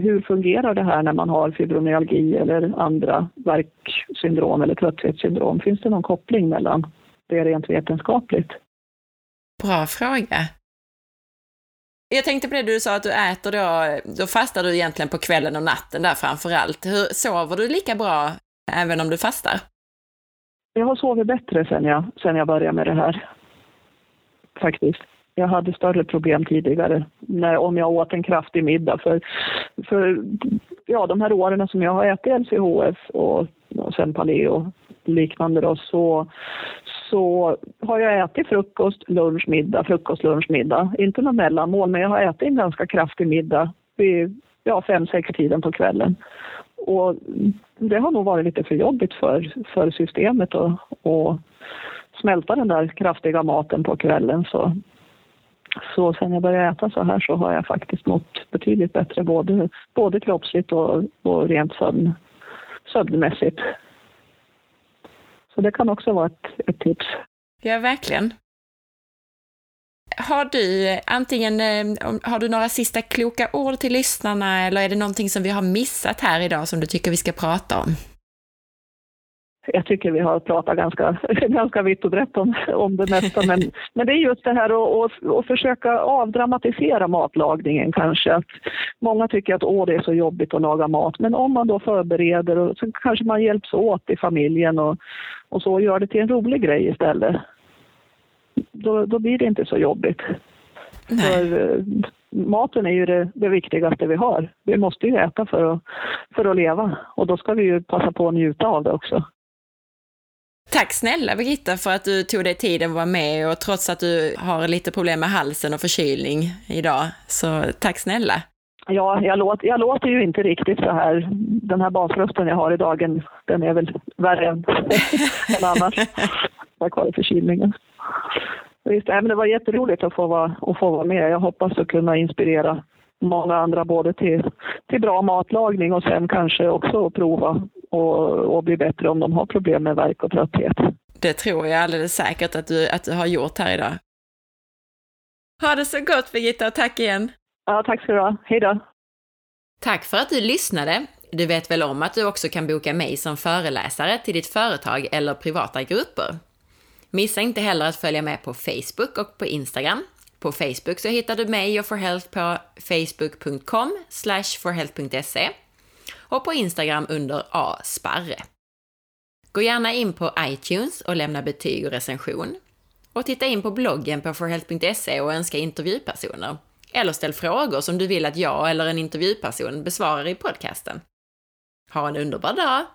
Speaker 2: hur fungerar det här när man har fibromyalgi eller andra värksyndrom eller trötthetssyndrom? Finns det någon koppling mellan det rent vetenskapligt?
Speaker 1: Bra fråga. Jag tänkte på det du sa att du äter då, då fastar du egentligen på kvällen och natten där framför allt. Hur, sover du lika bra även om du fastar?
Speaker 2: Jag har sovit bättre sen jag, sen jag började med det här. Faktiskt. Jag hade större problem tidigare när, om jag åt en kraftig middag. För, för ja, de här åren som jag har ätit LCHF och, och sen paleo liknande då, så, så har jag ätit frukost, lunch, middag, frukost, lunch, middag. Inte något mellanmål, men jag har ätit en ganska kraftig middag vid ja, fem, sex tiden på kvällen. Och det har nog varit lite för jobbigt för, för systemet att smälta den där kraftiga maten på kvällen. Så så sen jag började äta så här så har jag faktiskt mått betydligt bättre både, både kroppsligt och, och rent sömn, sömnmässigt. Så det kan också vara ett, ett tips.
Speaker 1: Ja, verkligen. Har du antingen, eh, har du några sista kloka ord till lyssnarna eller är det någonting som vi har missat här idag som du tycker vi ska prata om?
Speaker 2: Jag tycker vi har pratat ganska, ganska vitt och brett om, om det mesta. Men, men det är just det här att, att, att försöka avdramatisera matlagningen kanske. Att många tycker att Åh, det är så jobbigt att laga mat. Men om man då förbereder och så kanske man hjälps åt i familjen och, och så gör det till en rolig grej istället. Då, då blir det inte så jobbigt. Nej. För eh, maten är ju det, det, viktigaste vi har. Vi måste ju äta för att, för att leva och då ska vi ju passa på att njuta av det också.
Speaker 1: Tack snälla Birgitta för att du tog dig tiden att vara med och trots att du har lite problem med halsen och förkylning idag, så tack snälla.
Speaker 2: Ja, jag, låter, jag låter ju inte riktigt så här. Den här basrösten jag har i dagen, den är väl värre än, än annars. Tack vare förkylningen. Visst, men det var jätteroligt att få, vara, att få vara med. Jag hoppas att kunna inspirera många andra både till, till bra matlagning och sen kanske också prova och, och bli bättre om de har problem med värk och trötthet.
Speaker 1: Det tror jag alldeles säkert att du, att du har gjort här idag. Ha det så gott Birgitta och tack igen!
Speaker 2: Ja, tack ska du ha. Hej då!
Speaker 1: Tack för att du lyssnade! Du vet väl om att du också kan boka mig som föreläsare till ditt företag eller privata grupper? Missa inte heller att följa med på Facebook och på Instagram. På Facebook så hittar du mig och For Health på facebook.com forhealth.se och på Instagram under asparre. Gå gärna in på iTunes och lämna betyg och recension. Och titta in på bloggen på forhealth.se och önska intervjupersoner. Eller ställ frågor som du vill att jag eller en intervjuperson besvarar i podcasten. Ha en underbar dag!